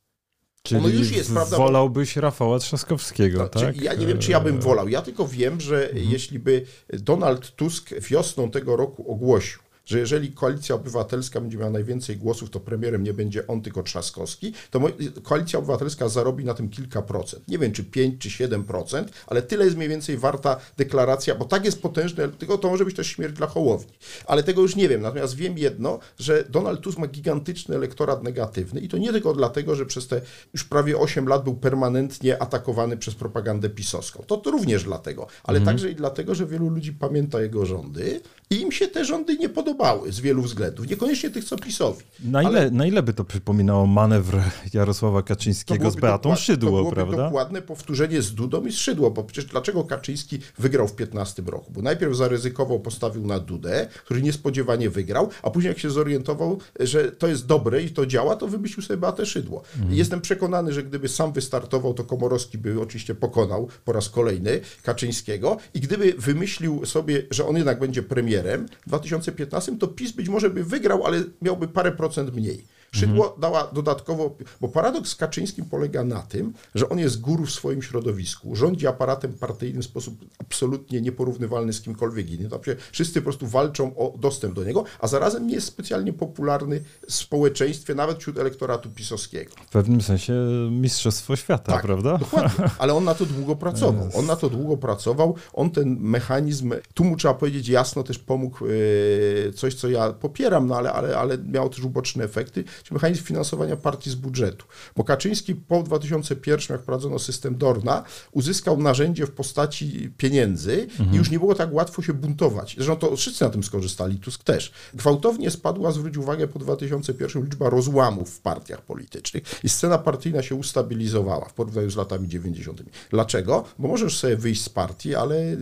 Czyli już jest, prawda? Wolałbyś Rafała Trzaskowskiego, no, tak? Ja nie wiem, czy ja bym wolał. Ja tylko wiem, że mhm. jeśli by Donald Tusk wiosną tego roku ogłosił, że jeżeli Koalicja Obywatelska będzie miała najwięcej głosów, to premierem nie będzie on, tylko Trzaskowski, to Koalicja Obywatelska zarobi na tym kilka procent. Nie wiem, czy 5 czy 7 procent, ale tyle jest mniej więcej warta deklaracja, bo tak jest potężne, tylko to może być też śmierć dla Hołowni. Ale tego już nie wiem. Natomiast wiem jedno, że Donald Tusk ma gigantyczny elektorat negatywny i to nie tylko dlatego, że przez te już prawie 8 lat był permanentnie atakowany przez propagandę pisowską. To, to również dlatego, ale mhm. także i dlatego, że wielu ludzi pamięta jego rządy i im się te rządy nie podobały z wielu względów, niekoniecznie tych, co PiSowi. Na, ile, ale... na ile by to przypominało manewr Jarosława Kaczyńskiego z Beatą dokład... Szydło, to prawda? dokładne powtórzenie z Dudą i z Szydło, bo przecież dlaczego Kaczyński wygrał w 15 roku? Bo najpierw zaryzykował, postawił na Dudę, który niespodziewanie wygrał, a później jak się zorientował, że to jest dobre i to działa, to wymyślił sobie Beatę Szydło. Mhm. Jestem przekonany, że gdyby sam wystartował, to Komorowski by oczywiście pokonał po raz kolejny Kaczyńskiego i gdyby wymyślił sobie, że on jednak będzie premierem, 2015 czasem, to PiS być może by wygrał, ale miałby parę procent mniej. Szydło mhm. dała dodatkowo, bo paradoks z Kaczyńskim polega na tym, że on jest guru w swoim środowisku, rządzi aparatem partyjnym w sposób absolutnie nieporównywalny z kimkolwiek innym. Znaczy, wszyscy po prostu walczą o dostęp do niego, a zarazem nie jest specjalnie popularny w społeczeństwie, nawet wśród elektoratu pisowskiego. W pewnym sensie mistrzostwo świata, tak, prawda? Dokładnie, ale on na to długo pracował. On na to długo pracował, on ten mechanizm, tu mu trzeba powiedzieć jasno, też pomógł e, coś, co ja popieram, no ale, ale, ale miało też uboczne efekty, czy mechanizm finansowania partii z budżetu. Bo Kaczyński po 2001, jak prowadzono system Dorna, uzyskał narzędzie w postaci pieniędzy mhm. i już nie było tak łatwo się buntować. Zresztą to wszyscy na tym skorzystali, Tusk też. Gwałtownie spadła, zwróć uwagę, po 2001 liczba rozłamów w partiach politycznych i scena partyjna się ustabilizowała w porównaniu z latami 90. Dlaczego? Bo możesz sobie wyjść z partii, ale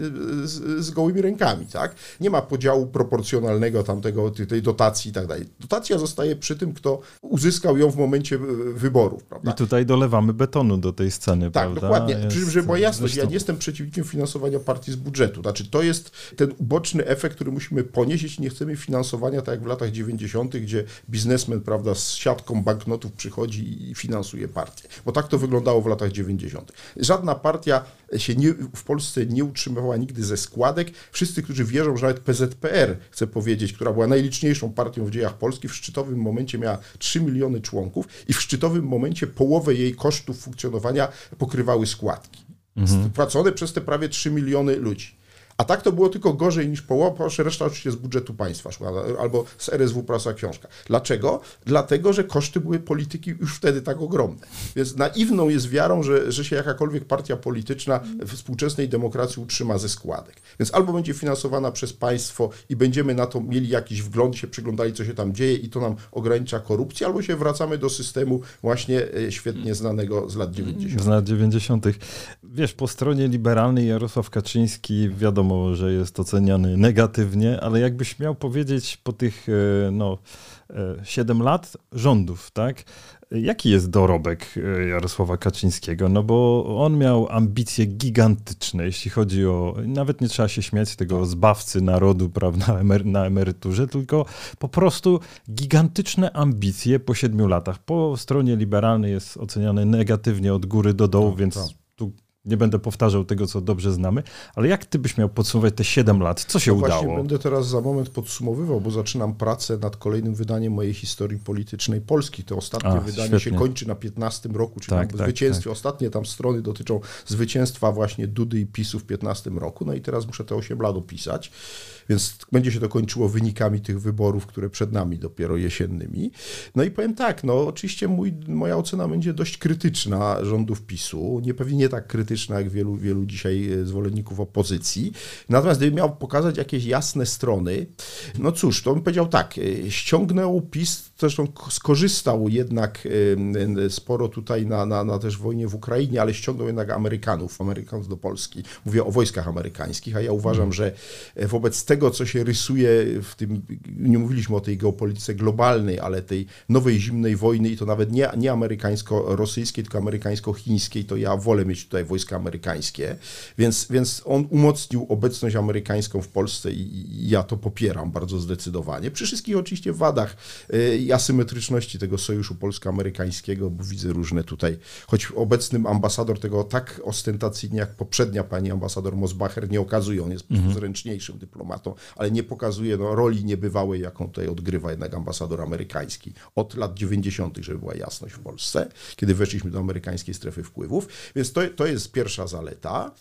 z, z gołymi rękami, tak? Nie ma podziału proporcjonalnego tamtego, tej dotacji i tak dalej. Dotacja zostaje przy tym, kto uzyskał ją w momencie e, wyborów. Prawda? I tutaj dolewamy betonu do tej sceny, tak, prawda? dokładnie. Jest... Przy czym, żeby była jasność, ja nie jestem przeciwnikiem finansowania partii z budżetu. Znaczy, to jest ten uboczny efekt, który musimy ponieść, jeśli nie chcemy finansowania, tak jak w latach 90., gdzie biznesmen, prawda, z siatką banknotów przychodzi i finansuje partię. Bo tak to wyglądało w latach 90. Żadna partia się nie, w Polsce nie utrzymywała nigdy ze składek. Wszyscy, którzy wierzą, że nawet PZPR, chcę powiedzieć, która była najliczniejszą partią w dziejach Polski, w szczytowym momencie miała 3 miliony członków i w szczytowym momencie połowę jej kosztów funkcjonowania pokrywały składki. Mhm. Płacone przez te prawie 3 miliony ludzi. A tak to było tylko gorzej niż połowa, reszta oczywiście z budżetu państwa szła, albo z RSW Prasa Książka. Dlaczego? Dlatego, że koszty były polityki już wtedy tak ogromne. Więc naiwną jest wiarą, że, że się jakakolwiek partia polityczna w współczesnej demokracji utrzyma ze składek. Więc albo będzie finansowana przez państwo i będziemy na to mieli jakiś wgląd, się przyglądali, co się tam dzieje i to nam ogranicza korupcję, albo się wracamy do systemu właśnie e, świetnie znanego z lat 90. Z lat 90. Wiesz, po stronie liberalnej Jarosław Kaczyński wiadomo, że jest oceniany negatywnie, ale jakbyś miał powiedzieć po tych e, no, 7 lat rządów, tak? Jaki jest dorobek e, Jarosława Kaczyńskiego? No bo on miał ambicje gigantyczne, jeśli chodzi o, nawet nie trzeba się śmiać tego zbawcy narodu, prawda, na emeryturze, tylko po prostu gigantyczne ambicje po siedmiu latach. Po stronie liberalnej jest oceniany negatywnie od góry do dołu, no, więc tak. Nie będę powtarzał tego, co dobrze znamy, ale jak ty byś miał podsumować te 7 lat? Co się no udało? Właśnie będę teraz za moment podsumowywał, bo zaczynam pracę nad kolejnym wydaniem mojej historii politycznej Polski. To ostatnie A, wydanie świetnie. się kończy na 15 roku, czyli tak, tak, zwycięstwie. Tak. Ostatnie tam strony dotyczą zwycięstwa właśnie Dudy i PiSu w 15 roku. No i teraz muszę te 8 lat opisać. Więc będzie się to kończyło wynikami tych wyborów, które przed nami dopiero jesiennymi. No i powiem tak, no oczywiście mój, moja ocena będzie dość krytyczna rządów PiSu, nie pewnie nie tak krytyczna jak wielu, wielu dzisiaj e, zwolenników opozycji. Natomiast gdybym miał pokazać jakieś jasne strony, no cóż, to bym powiedział tak, e, ściągnął PiS, zresztą skorzystał jednak e, sporo tutaj na, na, na też wojnie w Ukrainie, ale ściągnął jednak Amerykanów, Amerykanów do Polski. Mówię o wojskach amerykańskich, a ja uważam, że wobec tego, co się rysuje w tym, nie mówiliśmy o tej geopolityce globalnej, ale tej nowej zimnej wojny i to nawet nie, nie amerykańsko-rosyjskiej, tylko amerykańsko-chińskiej, to ja wolę mieć tutaj wojska amerykańskie. Więc, więc on umocnił obecność amerykańską w Polsce i, i ja to popieram bardzo zdecydowanie. Przy wszystkich oczywiście wadach y, i asymetryczności tego sojuszu polsko-amerykańskiego, bo widzę różne tutaj, choć obecnym ambasador tego tak ostentacyjnie jak poprzednia pani ambasador Mosbacher nie okazuje, on jest mhm. zręczniejszym dyplomatą, ale nie pokazuje no, roli niebywałej, jaką tutaj odgrywa jednak ambasador amerykański od lat 90., żeby była jasność w Polsce, kiedy weszliśmy do amerykańskiej strefy wpływów. Więc to, to jest pierwsza zaleta.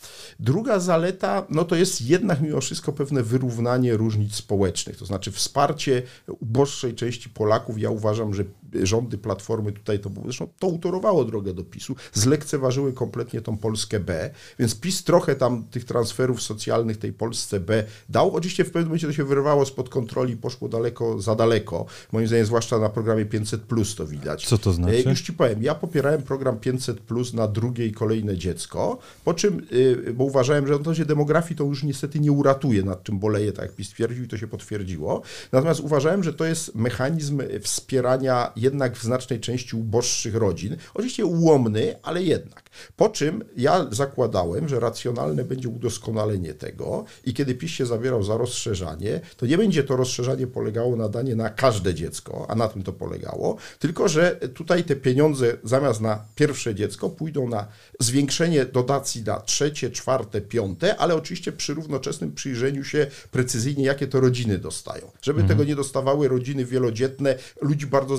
Druga zaleta, no to jest jednak mimo wszystko pewne wyrównanie różnic społecznych, to znaczy wsparcie uboższej części Polaków. Ja uważam, że rządy Platformy tutaj to, zresztą to utorowało drogę do PiSu, zlekceważyły kompletnie tą Polskę B, więc PiS trochę tam tych transferów socjalnych tej Polsce B dał. Oczywiście w pewnym momencie to się wyrwało spod kontroli, poszło daleko, za daleko. Moim zdaniem, zwłaszcza na programie 500 plus to widać. Co to znaczy? E, już ci powiem, ja popierałem program 500 plus na drugie i kolejne dziecko, po czym, e, bo uważałem, że to się demografii to już niestety nie uratuje, nad czym boleje, tak jak PiS twierdził i to się potwierdziło. Natomiast uważałem, że to jest mechanizm wspierania jednak w znacznej części uboższych rodzin. Oczywiście ułomny, ale jednak. Po czym ja zakładałem, że racjonalne będzie udoskonalenie tego i kiedy PiS się zabierał za rozszerzanie, to nie będzie to rozszerzanie polegało na danie na każde dziecko, a na tym to polegało, tylko że tutaj te pieniądze zamiast na pierwsze dziecko pójdą na zwiększenie dotacji na trzecie, czwarte, piąte, ale oczywiście przy równoczesnym przyjrzeniu się precyzyjnie, jakie to rodziny dostają. Żeby mhm. tego nie dostawały rodziny wielodzietne, ludzi bardzo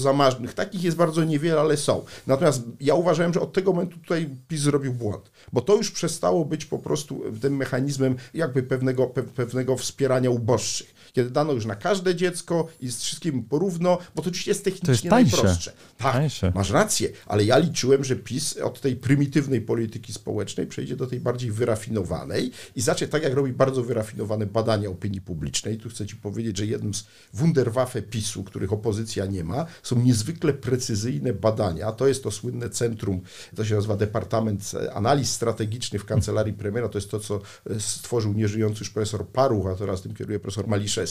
Takich jest bardzo niewiele, ale są. Natomiast ja uważałem, że od tego momentu tutaj PiS zrobił błąd, bo to już przestało być po prostu tym mechanizmem jakby pewnego, pe, pewnego wspierania uboższych kiedy dano już na każde dziecko i z wszystkim porówno, bo to oczywiście jest technicznie to jest najprostsze. Tak, tańsze. masz rację, ale ja liczyłem, że PiS od tej prymitywnej polityki społecznej przejdzie do tej bardziej wyrafinowanej i zacznie, tak jak robi bardzo wyrafinowane badania opinii publicznej. Tu chcę ci powiedzieć, że jednym z wunderwaffe PiSu, których opozycja nie ma, są niezwykle precyzyjne badania. To jest to słynne centrum, to się nazywa Departament Analiz Strategicznych w Kancelarii Premiera. To jest to, co stworzył nieżyjący już profesor Paruch, a teraz tym kieruje profesor Maliszewski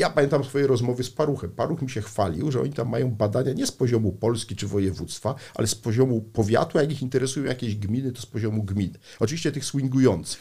ja pamiętam swoje rozmowy z Paruchem. Paruch mi się chwalił, że oni tam mają badania nie z poziomu Polski czy województwa, ale z poziomu powiatu, jak ich interesują jakieś gminy, to z poziomu gmin. Oczywiście tych swingujących.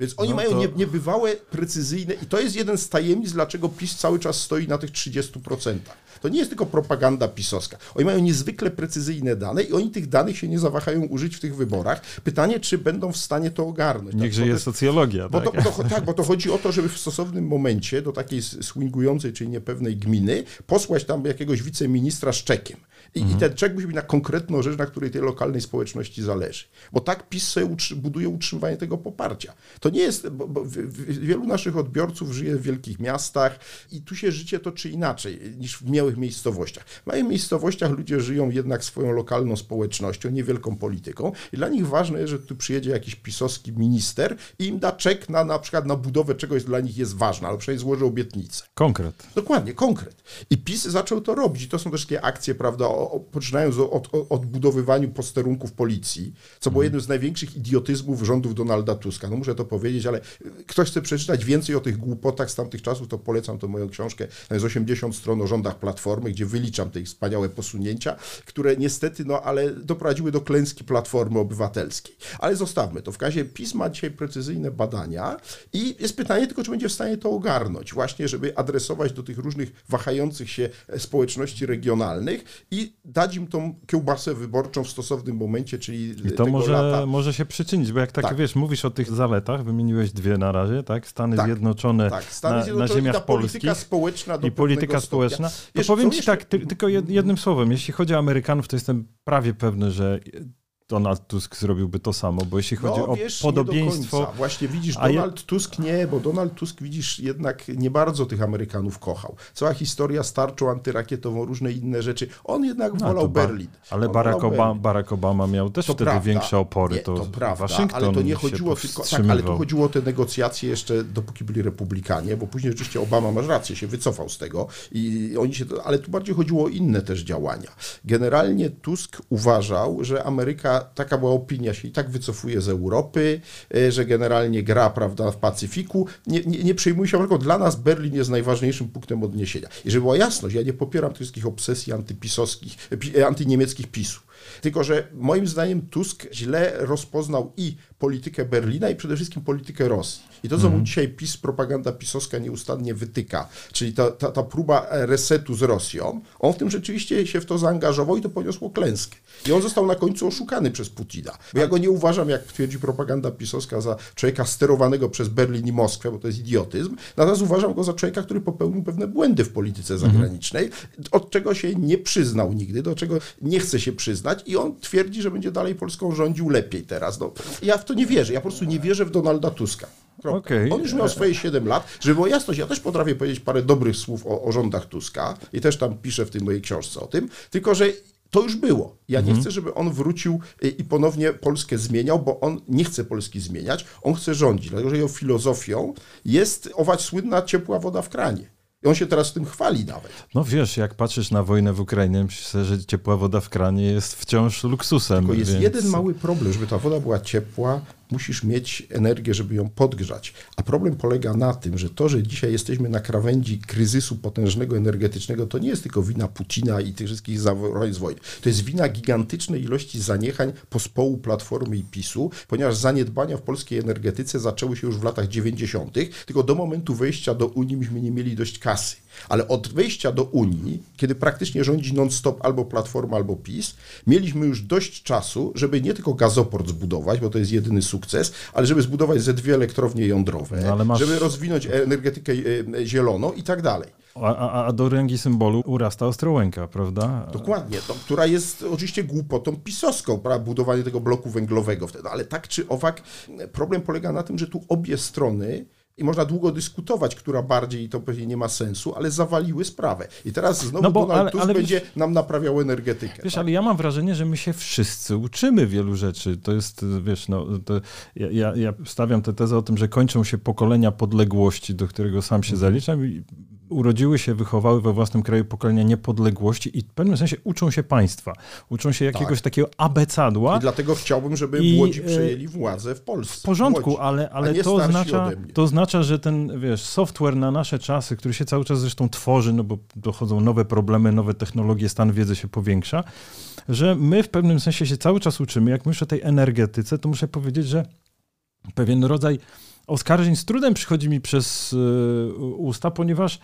Więc oni no mają to... niebywałe, precyzyjne i to jest jeden z tajemnic, dlaczego PiS cały czas stoi na tych 30%. To nie jest tylko propaganda pisowska. Oni mają niezwykle precyzyjne dane i oni tych danych się nie zawahają użyć w tych wyborach. Pytanie, czy będą w stanie to ogarnąć. Niechże tak, jest socjologia. Bo tak? To, to, tak, bo to chodzi o to, żeby w stosownym momencie do takiej swingującej, czyli niepewnej gminy posłać tam jakiegoś wiceministra z czekiem. I, mhm. I, ten czek musi być na konkretną rzecz, na której tej lokalnej społeczności zależy. Bo tak PiS sobie utrzy buduje utrzymywanie tego poparcia. To nie jest, bo, bo wielu naszych odbiorców żyje w wielkich miastach i tu się życie toczy inaczej niż w małych miejscowościach. W małych miejscowościach ludzie żyją jednak swoją lokalną społecznością, niewielką polityką i dla nich ważne jest, że tu przyjedzie jakiś pisowski minister i im da czek na na przykład na budowę czegoś, co dla nich jest ważne, albo przynajmniej złoży obietnicę. Konkret. Dokładnie, konkret. I PiS zaczął to robić. I to są też takie akcje, prawda, o, poczynając od, odbudowywaniu posterunków policji, co było mhm. jednym z największych idiotyzmów rządów Donalda Tuska. No muszę to powiedzieć, ale ktoś chce przeczytać więcej o tych głupotach z tamtych czasów, to polecam tą moją książkę. Jest 80 stron o rządach Platformy, gdzie wyliczam te wspaniałe posunięcia, które niestety, no ale doprowadziły do klęski Platformy Obywatelskiej. Ale zostawmy to. W razie PiS ma dzisiaj precyzyjne badania i jest pytanie tylko, czy będzie w stanie to ogarnąć, właśnie żeby adresować do tych różnych wahających się społeczności regionalnych i dać im tą kiełbasę wyborczą w stosownym momencie, czyli I to może, lata. może się przyczynić, bo jak tak, tak, wiesz, mówisz o tych zaletach, wymieniłeś dwie na razie, tak? Stany tak, Zjednoczone, tak. Stany na, Zjednoczone na ziemiach polskich polityka społeczna i polityka społeczna. To wiesz, powiem ci jeszcze... tak, ty, tylko jednym słowem, jeśli chodzi o Amerykanów, to jestem prawie pewny, że Donald Tusk zrobiłby to samo, bo jeśli chodzi no, o wiesz, podobieństwo. Właśnie widzisz, Donald ja... Tusk nie, bo Donald Tusk widzisz jednak nie bardzo tych Amerykanów kochał. Cała historia z tarczą antyrakietową, różne inne rzeczy. On jednak no, wolał Berlin. Ale Barack Obama, Barack, Obama, miał też to wtedy prawda. większe opory. Nie, to, to prawda, Waszyngton ale to nie chodziło tylko. Tak, ale tu chodziło o te negocjacje jeszcze dopóki byli republikanie, bo później oczywiście Obama, masz rację, się wycofał z tego i oni się. Ale tu bardziej chodziło o inne też działania. Generalnie Tusk uważał, że Ameryka taka była opinia, się i tak wycofuje z Europy, e, że generalnie gra prawda, w Pacyfiku. Nie, nie, nie przejmuj się, tylko dla nas Berlin jest najważniejszym punktem odniesienia. I żeby była jasność, ja nie popieram tych wszystkich obsesji antypisowskich, e, antyniemieckich PiSu. Tylko, że moim zdaniem Tusk źle rozpoznał i politykę Berlina i przede wszystkim politykę Rosji. I to, co mm. mu dzisiaj PiS, propaganda pisowska nieustannie wytyka, czyli ta, ta, ta, próba resetu z Rosją, on w tym rzeczywiście się w to zaangażował i to poniosło klęskę. I on został na końcu oszukany przez Putina. Bo ja go nie uważam, jak twierdzi propaganda pisowska, za człowieka sterowanego przez Berlin i Moskwę, bo to jest idiotyzm. Natomiast uważam go za człowieka, który popełnił pewne błędy w polityce mhm. zagranicznej, od czego się nie przyznał nigdy, do czego nie chce się przyznać i on twierdzi, że będzie dalej Polską rządził lepiej teraz. No, ja w to nie wierzę. Ja po prostu nie wierzę w Donalda Tuska. Okay. On już miał swoje 7 lat. Żeby było jasność, ja też potrafię powiedzieć parę dobrych słów o, o rządach Tuska i też tam piszę w tej mojej książce o tym, tylko że to już było. Ja mhm. nie chcę, żeby on wrócił i ponownie Polskę zmieniał, bo on nie chce Polski zmieniać, on chce rządzić, dlatego że jego filozofią jest ować słynna ciepła woda w kranie. I on się teraz tym chwali nawet. No wiesz, jak patrzysz na wojnę w Ukrainie, myślę, że ciepła woda w kranie jest wciąż luksusem. Tylko jest więc... jeden mały problem, żeby ta woda była ciepła, musisz mieć energię, żeby ją podgrzać. A problem polega na tym, że to, że dzisiaj jesteśmy na krawędzi kryzysu potężnego energetycznego, to nie jest tylko wina Putina i tych wszystkich wojny. To jest wina gigantycznej ilości zaniechań pospołu Platformy i PiSu, ponieważ zaniedbania w polskiej energetyce zaczęły się już w latach 90., tylko do momentu wejścia do Unii myśmy nie mieli dość kasy. Ale od wejścia do Unii, kiedy praktycznie rządzi non-stop albo Platforma, albo PiS, mieliśmy już dość czasu, żeby nie tylko gazoport zbudować, bo to jest jedyny sukces, ale żeby zbudować ze dwie elektrownie jądrowe, no, masz... żeby rozwinąć energetykę e, zieloną i tak dalej. A, a, a, do ręki symbolu urasta Ostrołęka, prawda? Dokładnie, to, która jest oczywiście głupotą pisowską, prawda, budowanie tego bloku węglowego wtedy, ale tak czy owak problem polega na tym, że tu obie strony i można długo dyskutować, która bardziej, to pewnie nie ma sensu, ale zawaliły sprawę. I teraz znowu no bo, Donald ale, Tusk ale, będzie wiesz, nam naprawiał energetykę. Wiesz, tak? ale ja mam wrażenie, że my się wszyscy uczymy wielu rzeczy. To jest, wiesz, no, ja, ja stawiam tę tezę o tym, że kończą się pokolenia podległości, do którego sam się mhm. zaliczam i urodziły się, wychowały we własnym kraju pokolenia niepodległości i w pewnym sensie uczą się państwa. Uczą się jakiegoś tak. takiego abecadła. I dlatego chciałbym, żeby I, Młodzi e, przejęli władzę w Polsce. W porządku, ale, ale to, oznacza, to oznacza, że ten, wiesz, software na nasze czasy, który się cały czas zresztą tworzy, no bo dochodzą nowe problemy, nowe technologie, stan wiedzy się powiększa, że my w pewnym sensie się cały czas uczymy. Jak myślę o tej energetyce, to muszę powiedzieć, że pewien rodzaj oskarżeń z trudem przychodzi mi przez usta, ponieważ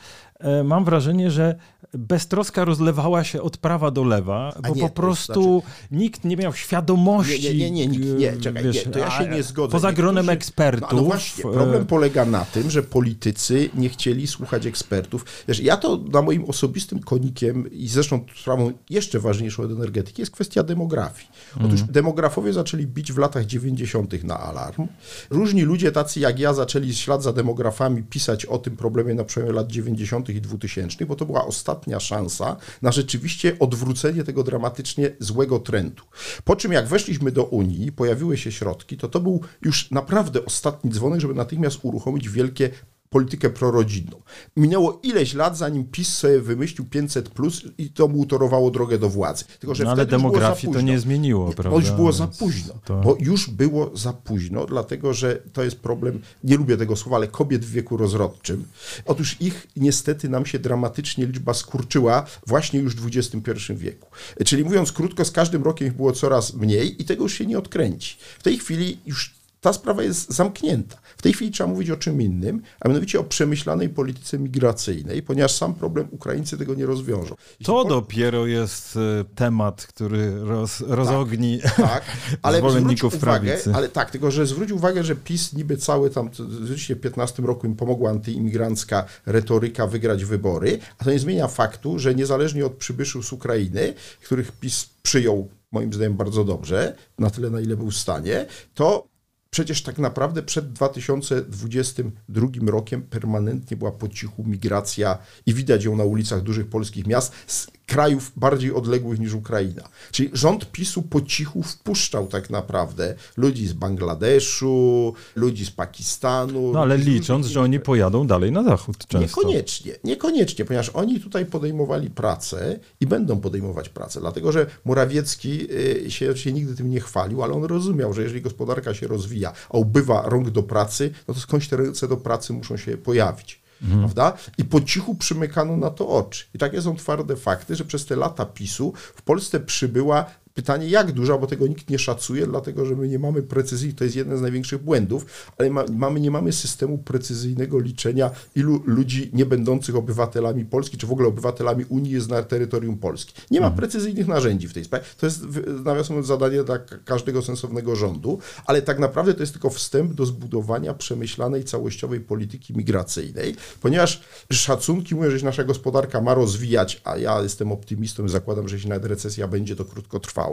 mam wrażenie, że beztroska rozlewała się od prawa do lewa, bo nie, po prostu znaczy... nikt nie miał świadomości. Nie, nie, nie, nie, nie, czekaj, wiesz, nie to ja się nie zgodzę. Poza gronem ekspertów. No, no właśnie, problem polega na tym, że politycy nie chcieli słuchać ekspertów. Wiesz, ja to na moim osobistym konikiem i zresztą sprawą jeszcze ważniejszą od energetyki jest kwestia demografii. Otóż mm. demografowie zaczęli bić w latach 90. na alarm. Różni ludzie, tacy jak ja, zaczęli ślad za demografami pisać o tym problemie na przełomie lat 90. i 2000, bo to była ostatnia szansa na rzeczywiście odwrócenie tego dramatycznie złego trendu. Po czym jak weszliśmy do Unii, pojawiły się środki, to to był już naprawdę ostatni dzwonek, żeby natychmiast uruchomić wielkie politykę prorodzinną. Minęło ileś lat, zanim PiS sobie wymyślił 500 plus i to mu utorowało drogę do władzy. Tylko, że no, ale demografii to nie zmieniło, prawda? Już było za późno. To... Bo już było za późno, dlatego że to jest problem, nie lubię tego słowa, ale kobiet w wieku rozrodczym. Otóż ich niestety nam się dramatycznie liczba skurczyła właśnie już w XXI wieku. Czyli mówiąc krótko, z każdym rokiem ich było coraz mniej i tego już się nie odkręci. W tej chwili już ta sprawa jest zamknięta. W tej chwili trzeba mówić o czym innym, a mianowicie o przemyślanej polityce migracyjnej, ponieważ sam problem Ukraińcy tego nie rozwiążą. Jeśli to po... dopiero jest e, temat, który roz, rozogni tak, tak ale zwolenników uwagę, Ale tak, tylko że zwróć uwagę, że PiS niby cały tam, w 2015 roku im pomogła antyimigrancka retoryka wygrać wybory, a to nie zmienia faktu, że niezależnie od przybyszów z Ukrainy, których PiS przyjął moim zdaniem bardzo dobrze, na tyle na ile był w stanie, to Przecież tak naprawdę przed 2022 rokiem permanentnie była po cichu migracja i widać ją na ulicach dużych polskich miast. Z krajów bardziej odległych niż Ukraina. Czyli rząd PiSu po cichu wpuszczał tak naprawdę ludzi z Bangladeszu, ludzi z Pakistanu. No ale licząc, że oni pojadą dalej na zachód często. Niekoniecznie, niekoniecznie, ponieważ oni tutaj podejmowali pracę i będą podejmować pracę, dlatego że Morawiecki y, się, się nigdy tym nie chwalił, ale on rozumiał, że jeżeli gospodarka się rozwija, a ubywa rąk do pracy, no to skądś te ręce do pracy muszą się pojawić. Mhm. Prawda? I po cichu przymykano na to oczy. I takie są twarde fakty, że przez te lata PiSu w Polsce przybyła Pytanie, jak duża, bo tego nikt nie szacuje, dlatego że my nie mamy precyzji, to jest jeden z największych błędów, ale ma, mamy, nie mamy systemu precyzyjnego liczenia, ilu ludzi nie będących obywatelami Polski, czy w ogóle obywatelami Unii jest na terytorium Polski. Nie ma mhm. precyzyjnych narzędzi w tej sprawie. To jest, nawiasem mówiąc, zadanie dla każdego sensownego rządu, ale tak naprawdę to jest tylko wstęp do zbudowania przemyślanej, całościowej polityki migracyjnej, ponieważ szacunki mówią, że się nasza gospodarka ma rozwijać, a ja jestem optymistą i zakładam, że jeśli nawet recesja będzie, to krótko trwa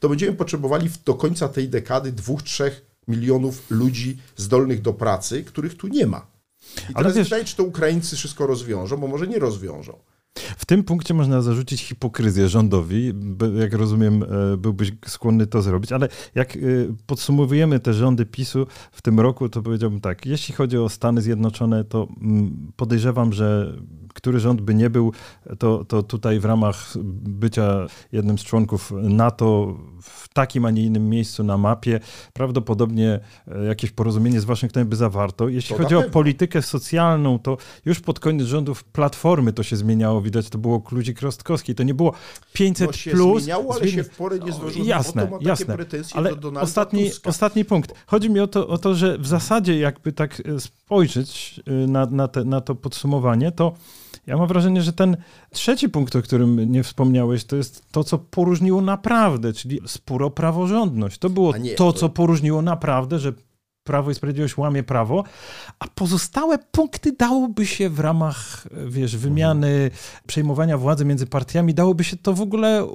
to będziemy potrzebowali do końca tej dekady dwóch, trzech milionów ludzi zdolnych do pracy, których tu nie ma. I Ale teraz wiesz, pytanie, czy to Ukraińcy wszystko rozwiążą, bo może nie rozwiążą. W tym punkcie można zarzucić hipokryzję rządowi. Jak rozumiem, e, byłbyś skłonny to zrobić, ale jak e, podsumowujemy te rządy PiSu w tym roku, to powiedziałbym tak, jeśli chodzi o Stany Zjednoczone, to mm, podejrzewam, że który rząd by nie był, to, to tutaj w ramach bycia jednym z członków NATO w takim, a nie innym miejscu na mapie, prawdopodobnie e, jakieś porozumienie z Waszyngtonem by zawarto. Jeśli to chodzi o politykę socjalną, to już pod koniec rządów Platformy to się zmieniało, widać, to było Kluzik Rostkowski, to nie było 500 no się plus. zmieniało, ale się w porę nie zdążyło. Jasne, jasne. Ale ostatni, ostatni punkt. Chodzi mi o to, o to, że w zasadzie jakby tak e, spojrzeć e, na, na, te, na to podsumowanie, to ja mam wrażenie, że ten trzeci punkt, o którym nie wspomniałeś, to jest to, co poróżniło naprawdę, czyli spór o praworządność. To było nie, to, to, co poróżniło naprawdę, że Prawo i Sprawiedliwość łamie prawo, a pozostałe punkty dałoby się w ramach, wiesz, wymiany, przejmowania władzy między partiami, dałoby się to w ogóle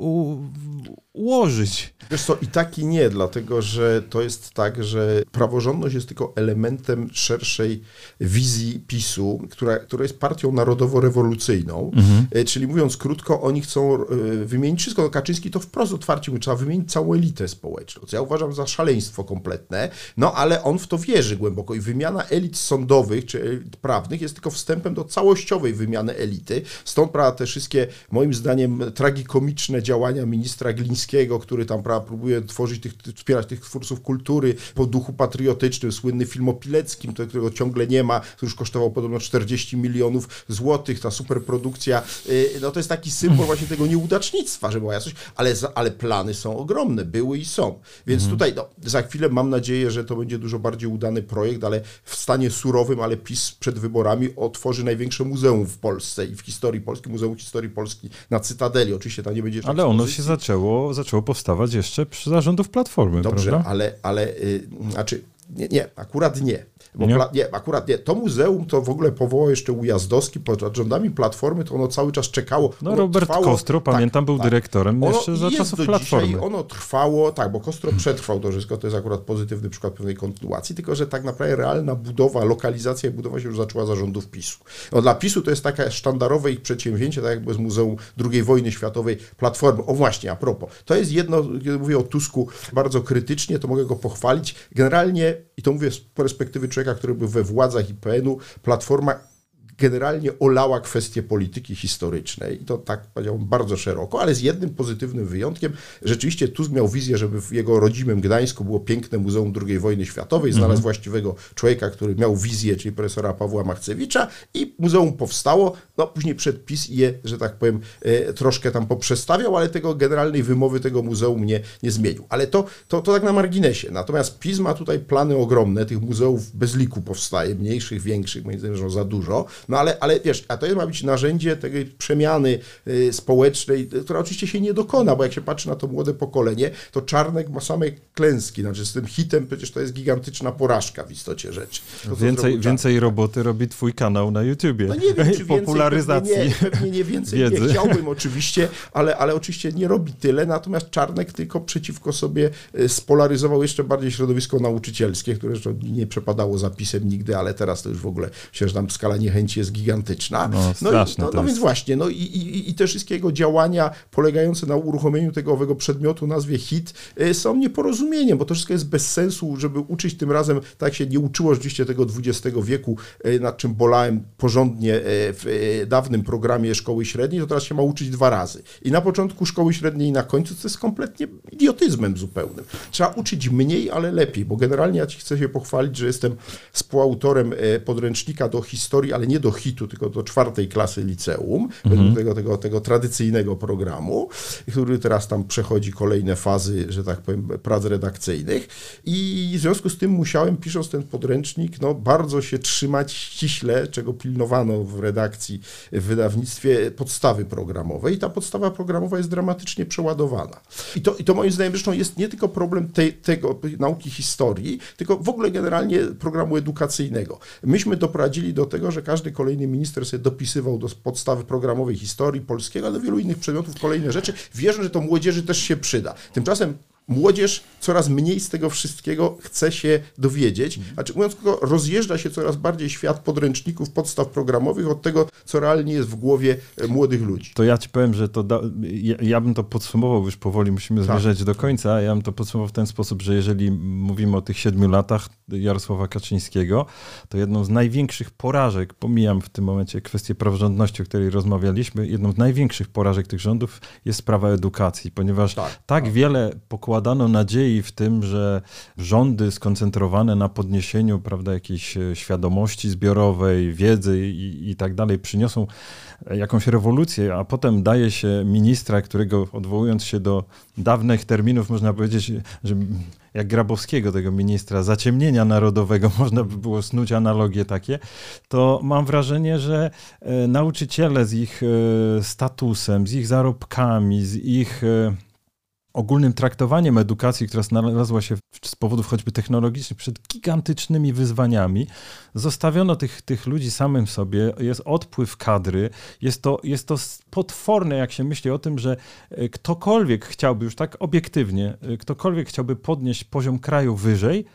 ułożyć. Wiesz co, i tak i nie, dlatego że to jest tak, że praworządność jest tylko elementem szerszej wizji PiSu, która, która jest partią narodowo-rewolucyjną, mhm. E, czyli mówiąc krótko, oni chcą e, wymienić wszystko. No Kaczyński to wprost otwarcie mówi, trzeba wymienić całą elitę społeczną, co ja uważam za szaleństwo kompletne, no ale on w to wierzy głęboko i wymiana elit sądowych czy elit prawnych jest tylko wstępem do całościowej wymiany elity. Stąd, prawda, te wszystkie, moim zdaniem, tragikomiczne działania ministra Glińskiego Kaczyńskiego, który tam prawda, próbuje tworzyć tych, wspierać tych twórców kultury po duchu patriotycznym, słynny film o Pileckim, którego ciągle nie ma, który już kosztował podobno 40 milionów złotych, ta superprodukcja, y, no to jest taki symbol właśnie tego nieudacznictwa, że była coś, ale, ale plany są ogromne, były i są. Więc mhm. tutaj no, za chwilę mam nadzieję, że to będzie dużo bardziej udany projekt, ale w stanie surowym, ale PiS przed wyborami otworzy największe muzeum w Polsce i w historii Polski, Muzeum Historii Polski na Cytadeli. Oczywiście tam nie będzie Ale ono się zaczęło, zaczęło powstawać jeszcze przy zarządów Platformy, Dobrze, prawda? ale, ale yy, znaczy nie, nie, akurat nie. Bo nie? nie? akurat nie. To muzeum to w ogóle powołał jeszcze Ujazdowski pod rządami Platformy, to ono cały czas czekało. No Robert trwało, Kostro, tak, pamiętam, był tak. dyrektorem ono jeszcze za czasów Platformy. Dzisiaj ono trwało, tak, bo Kostro przetrwał to wszystko, to jest akurat pozytywny przykład pewnej kontynuacji, tylko że tak naprawdę realna budowa, lokalizacja i budowa się już zaczęła za rządów PiSu. No, dla PiSu to jest takie sztandarowe ich przedsięwzięcie, tak jakby z Muzeum II wojny światowej Platformy. O właśnie, a propos, to jest jedno, kiedy mówię o Tusku bardzo krytycznie, to mogę go pochwalić. Generalnie, i to mówię z perspektywy człowieka, który był we władzach IPN-u, Platforma generalnie olała kwestie polityki historycznej. I to tak powiedziałbym bardzo szeroko, ale z jednym pozytywnym wyjątkiem. Rzeczywiście Tusk miał wizję, żeby w jego rodzimym Gdańsku było piękne Muzeum II wojny światowej, znalazł mhm. właściwego człowieka, który miał wizję, czyli profesora Pawła Machcewicza i muzeum powstało, no później przedpis je, że tak powiem, e, troszkę tam poprzestawiał, ale tego generalnej wymowy tego muzeum nie, nie zmienił. Ale to, to, to tak na marginesie. Natomiast PiS ma tutaj plany ogromne, tych muzeów bez liku powstaje, mniejszych, większych, moim zdaniem, że za dużo. No ale, ale wiesz, a to ma być narzędzie tej przemiany y, społecznej, która oczywiście się nie dokona, bo jak się patrzy na to młode pokolenie, to Czarnek ma same klęski, znaczy z tym hitem przecież to jest gigantyczna porażka w istocie rzeczy. To, więcej, więcej roboty robi twój kanał na YouTubie. No nie wiem, czy Popularyzacji pewnie nie, pewnie nie więcej wiedzy. nie chciałbym oczywiście, ale, ale oczywiście nie robi tyle, natomiast Czarnek tylko przeciwko sobie y, spolaryzował jeszcze bardziej środowisko nauczycielskie, które nie przepadało zapisem nigdy, ale teraz to już w ogóle myślę, że tam skala niechęci jest gigantyczna. No, no, i, no, no więc właśnie, no i, i, i te wszystkie jego działania polegające na uruchomieniu tego owego przedmiotu nazwie hit y, są nieporozumieniem, bo to wszystko jest bez sensu, żeby uczyć tym razem, tak się nie uczyło rzeczywiście tego XX wieku, y, nad czym bolałem porządnie w dawnym programie szkoły średniej, to teraz się ma uczyć dwa razy. I na początku szkoły średniej i na końcu to jest kompletnie idiotyzmem zupełnym. Trzeba uczyć mniej, ale lepiej, bo generalnie ja ci chcę się pochwalić, że jestem współautorem podręcznika do historii, ale nie do hitu, tylko do czwartej klasy liceum, mhm. według tego, tego, tego tradycyjnego programu, który teraz tam przechodzi kolejne fazy, że tak powiem, prac redakcyjnych. I w związku z tym musiałem, pisząc ten podręcznik, no, bardzo się trzymać ściśle, czego pilnowano w redakcji, w wydawnictwie, podstawy programowej. I ta podstawa programowa jest dramatycznie przeładowana. I to, i to moim zdaniem zresztą jest nie tylko problem tej, tego nauki historii, tylko w ogóle generalnie programu edukacyjnego. Myśmy doprowadzili do tego, że każdy kolejny minister sobie dopisywał do podstawy programowej historii polskiego, ale do wielu innych przedmiotów kolejne rzeczy, wierzę, że to młodzieży też się przyda. Tymczasem młodzież coraz mniej z tego wszystkiego chce się dowiedzieć. Znaczy, mówiąc krótko, rozjeżdża się coraz bardziej świat podręczników, podstaw programowych od tego, co realnie jest w głowie e, młodych ludzi. To ja ci powiem, że to da, ja, ja, bym to podsumował, już powoli musimy tak. zmierzać do końca, ja bym to podsumował w ten sposób, że jeżeli mówimy o tych siedmiu latach Jarosława Kaczyńskiego, to jedną z największych porażek, pomijam w tym momencie kwestię praworządności, o której rozmawialiśmy, jedną z największych porażek tych rządów jest sprawa edukacji, ponieważ tak, tak, tak. wiele pokładano nadziei w tym, że rządy skoncentrowane na podniesieniu prawda, jakiejś e, świadomości zbiorowej, wiedzy i, i tak dalej przyniosą jakąś rewolucję, a potem daje się ministra, którego odwołując się do dawnych terminów, można powiedzieć, że jak Grabowskiego, tego ministra zaciemnienia narodowego, można by było snuć analogie takie, to mam wrażenie, że e, nauczyciele z ich e, statusem, z ich zarobkami, z ich ogólnym traktowaniem edukacji, która znalazła się z powodów choćby technologicznych przed gigantycznymi wyzwaniami, zostawiono tych, tych ludzi samym sobie, jest odpływ kadry, jest to, jest to potworne, jak się myśli o tym, że e, ktokolwiek chciałby, już tak obiektywnie, e, ktokolwiek chciałby podnieść poziom kraju wyżej,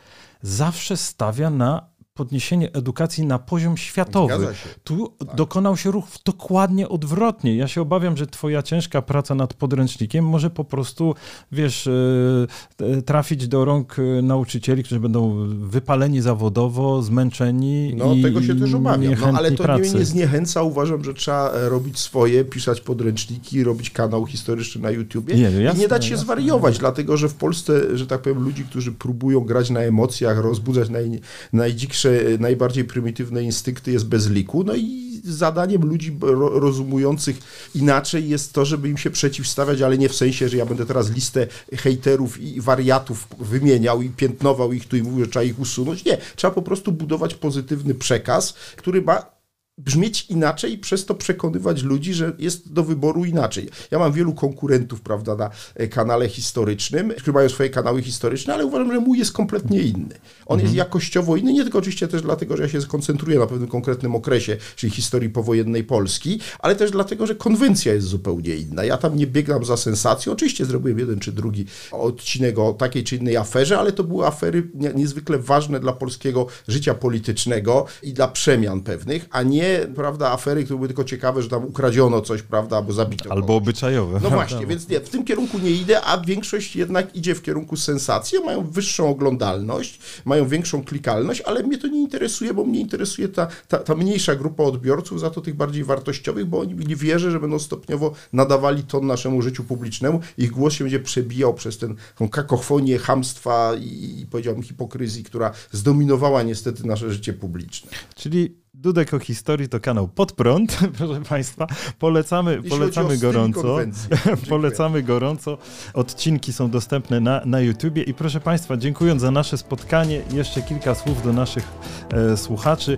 zawsze stawia na podniesienie edukacji na poziom światowy. Tu tak. dokonał się ruch dokładnie odwrotnie. Ja się obawiam, że twoja ciężka praca nad podręcznikiem może po prostu, wiesz, e, trafić do rąk e, nauczycieli, którzy będą wypaleni zawodowo, zmęczeni No i, tego się też obawiam, no, ale to pracy. mnie nie zniechęca. Uważam, że trzeba e, robić swoje, pisać podręczniki, robić kanał historyczny na YouTubie nie, no jasne, i nie dać się jasne. zwariować, dlatego że w Polsce, że tak powiem, ludzi, którzy próbują grać na emocjach, rozbudzać naj, najdziksze, najbardziej prymitywne instynkty jest bez liku, no i zadaniem ludzi rozumujących inaczej jest to, żeby im się przeciwstawiać, ale nie w sensie, że ja będę teraz listę hejterów i wariatów wymieniał i piętnował ich tu i mówił, że trzeba ich usunąć. Nie, trzeba po prostu budować pozytywny przekaz, który ma brzmieć inaczej i przez to przekonywać ludzi, że jest do wyboru inaczej. Ja mam wielu konkurentów, prawda, na e, kanale historycznym, którzy mają swoje kanały historyczne, ale uważam, że mój jest kompletnie inny. On mhm. jest jakościowo inny, nie tylko oczywiście też dlatego, że ja się skoncentruję na pewnym konkretnym okresie, czyli historii powojennej Polski, ale też dlatego, że konwencja jest zupełnie inna. Ja tam nie biegam za sensacją. Oczywiście zrobiłem jeden czy drugi odcinek o takiej czy innej aferze, ale to były afery niezwykle ważne dla polskiego życia politycznego i dla przemian pewnych, a nie prawda, afery, które były tylko ciekawe, że tam ukradziono coś, prawda, albo zabito. Albo kogoś. obyczajowe. No właśnie, więc nie, w tym kierunku nie idę, a większość jednak idzie w kierunku sensacji, mają wyższą oglądalność, mają większą klikalność, ale mnie to nie interesuje, bo mnie interesuje ta, ta, ta mniejsza grupa odbiorców, za to tych bardziej wartościowych, bo oni nie wierzę, że będą stopniowo nadawali ton naszemu życiu publicznemu, ich głos się będzie przebijał przez ten, tą kakofonię hamstwa i, i powiedziałbym hipokryzji, która zdominowała niestety nasze życie publiczne. Czyli Dudek o historii to kanał pod prąd, proszę Państwa. Polecamy, polecamy gorąco. polecamy gorąco. Odcinki są dostępne na, na YouTubie. I proszę Państwa, dziękując za nasze spotkanie, jeszcze kilka słów do naszych e, słuchaczy.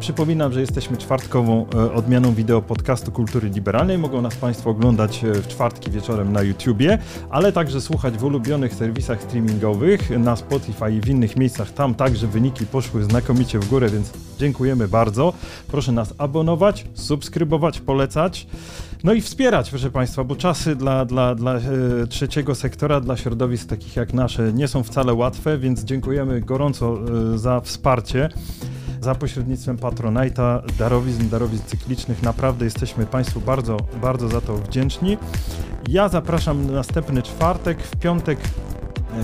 Przypominam, że jesteśmy czwartkową e, odmianą wideo podcastu Kultury Liberalnej. Mogą nas Państwo oglądać e, w czwartki wieczorem na YouTubie, ale także słuchać w ulubionych serwisach streamingowych, na Spotify i w innych miejscach. Tam także wyniki poszły znakomicie w górę, więc dziękujemy bardzo. Proszę nas abonować, subskrybować, polecać. No i wspierać, proszę Państwa, bo czasy dla, dla, dla e, trzeciego sektora, dla środowisk takich jak nasze nie są wcale łatwe, więc dziękujemy gorąco e, za wsparcie za pośrednictwem Patronite'a, darowizn, darowizn cyklicznych. Naprawdę jesteśmy Państwu bardzo, bardzo za to wdzięczni. Ja zapraszam na następny czwartek, w piątek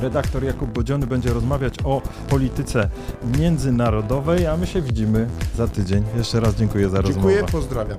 redaktor Jakub Bodziony będzie rozmawiać o polityce międzynarodowej, a my się widzimy za tydzień. Jeszcze raz dziękuję za dziękuję, rozmowę. Dziękuję, pozdrawiam.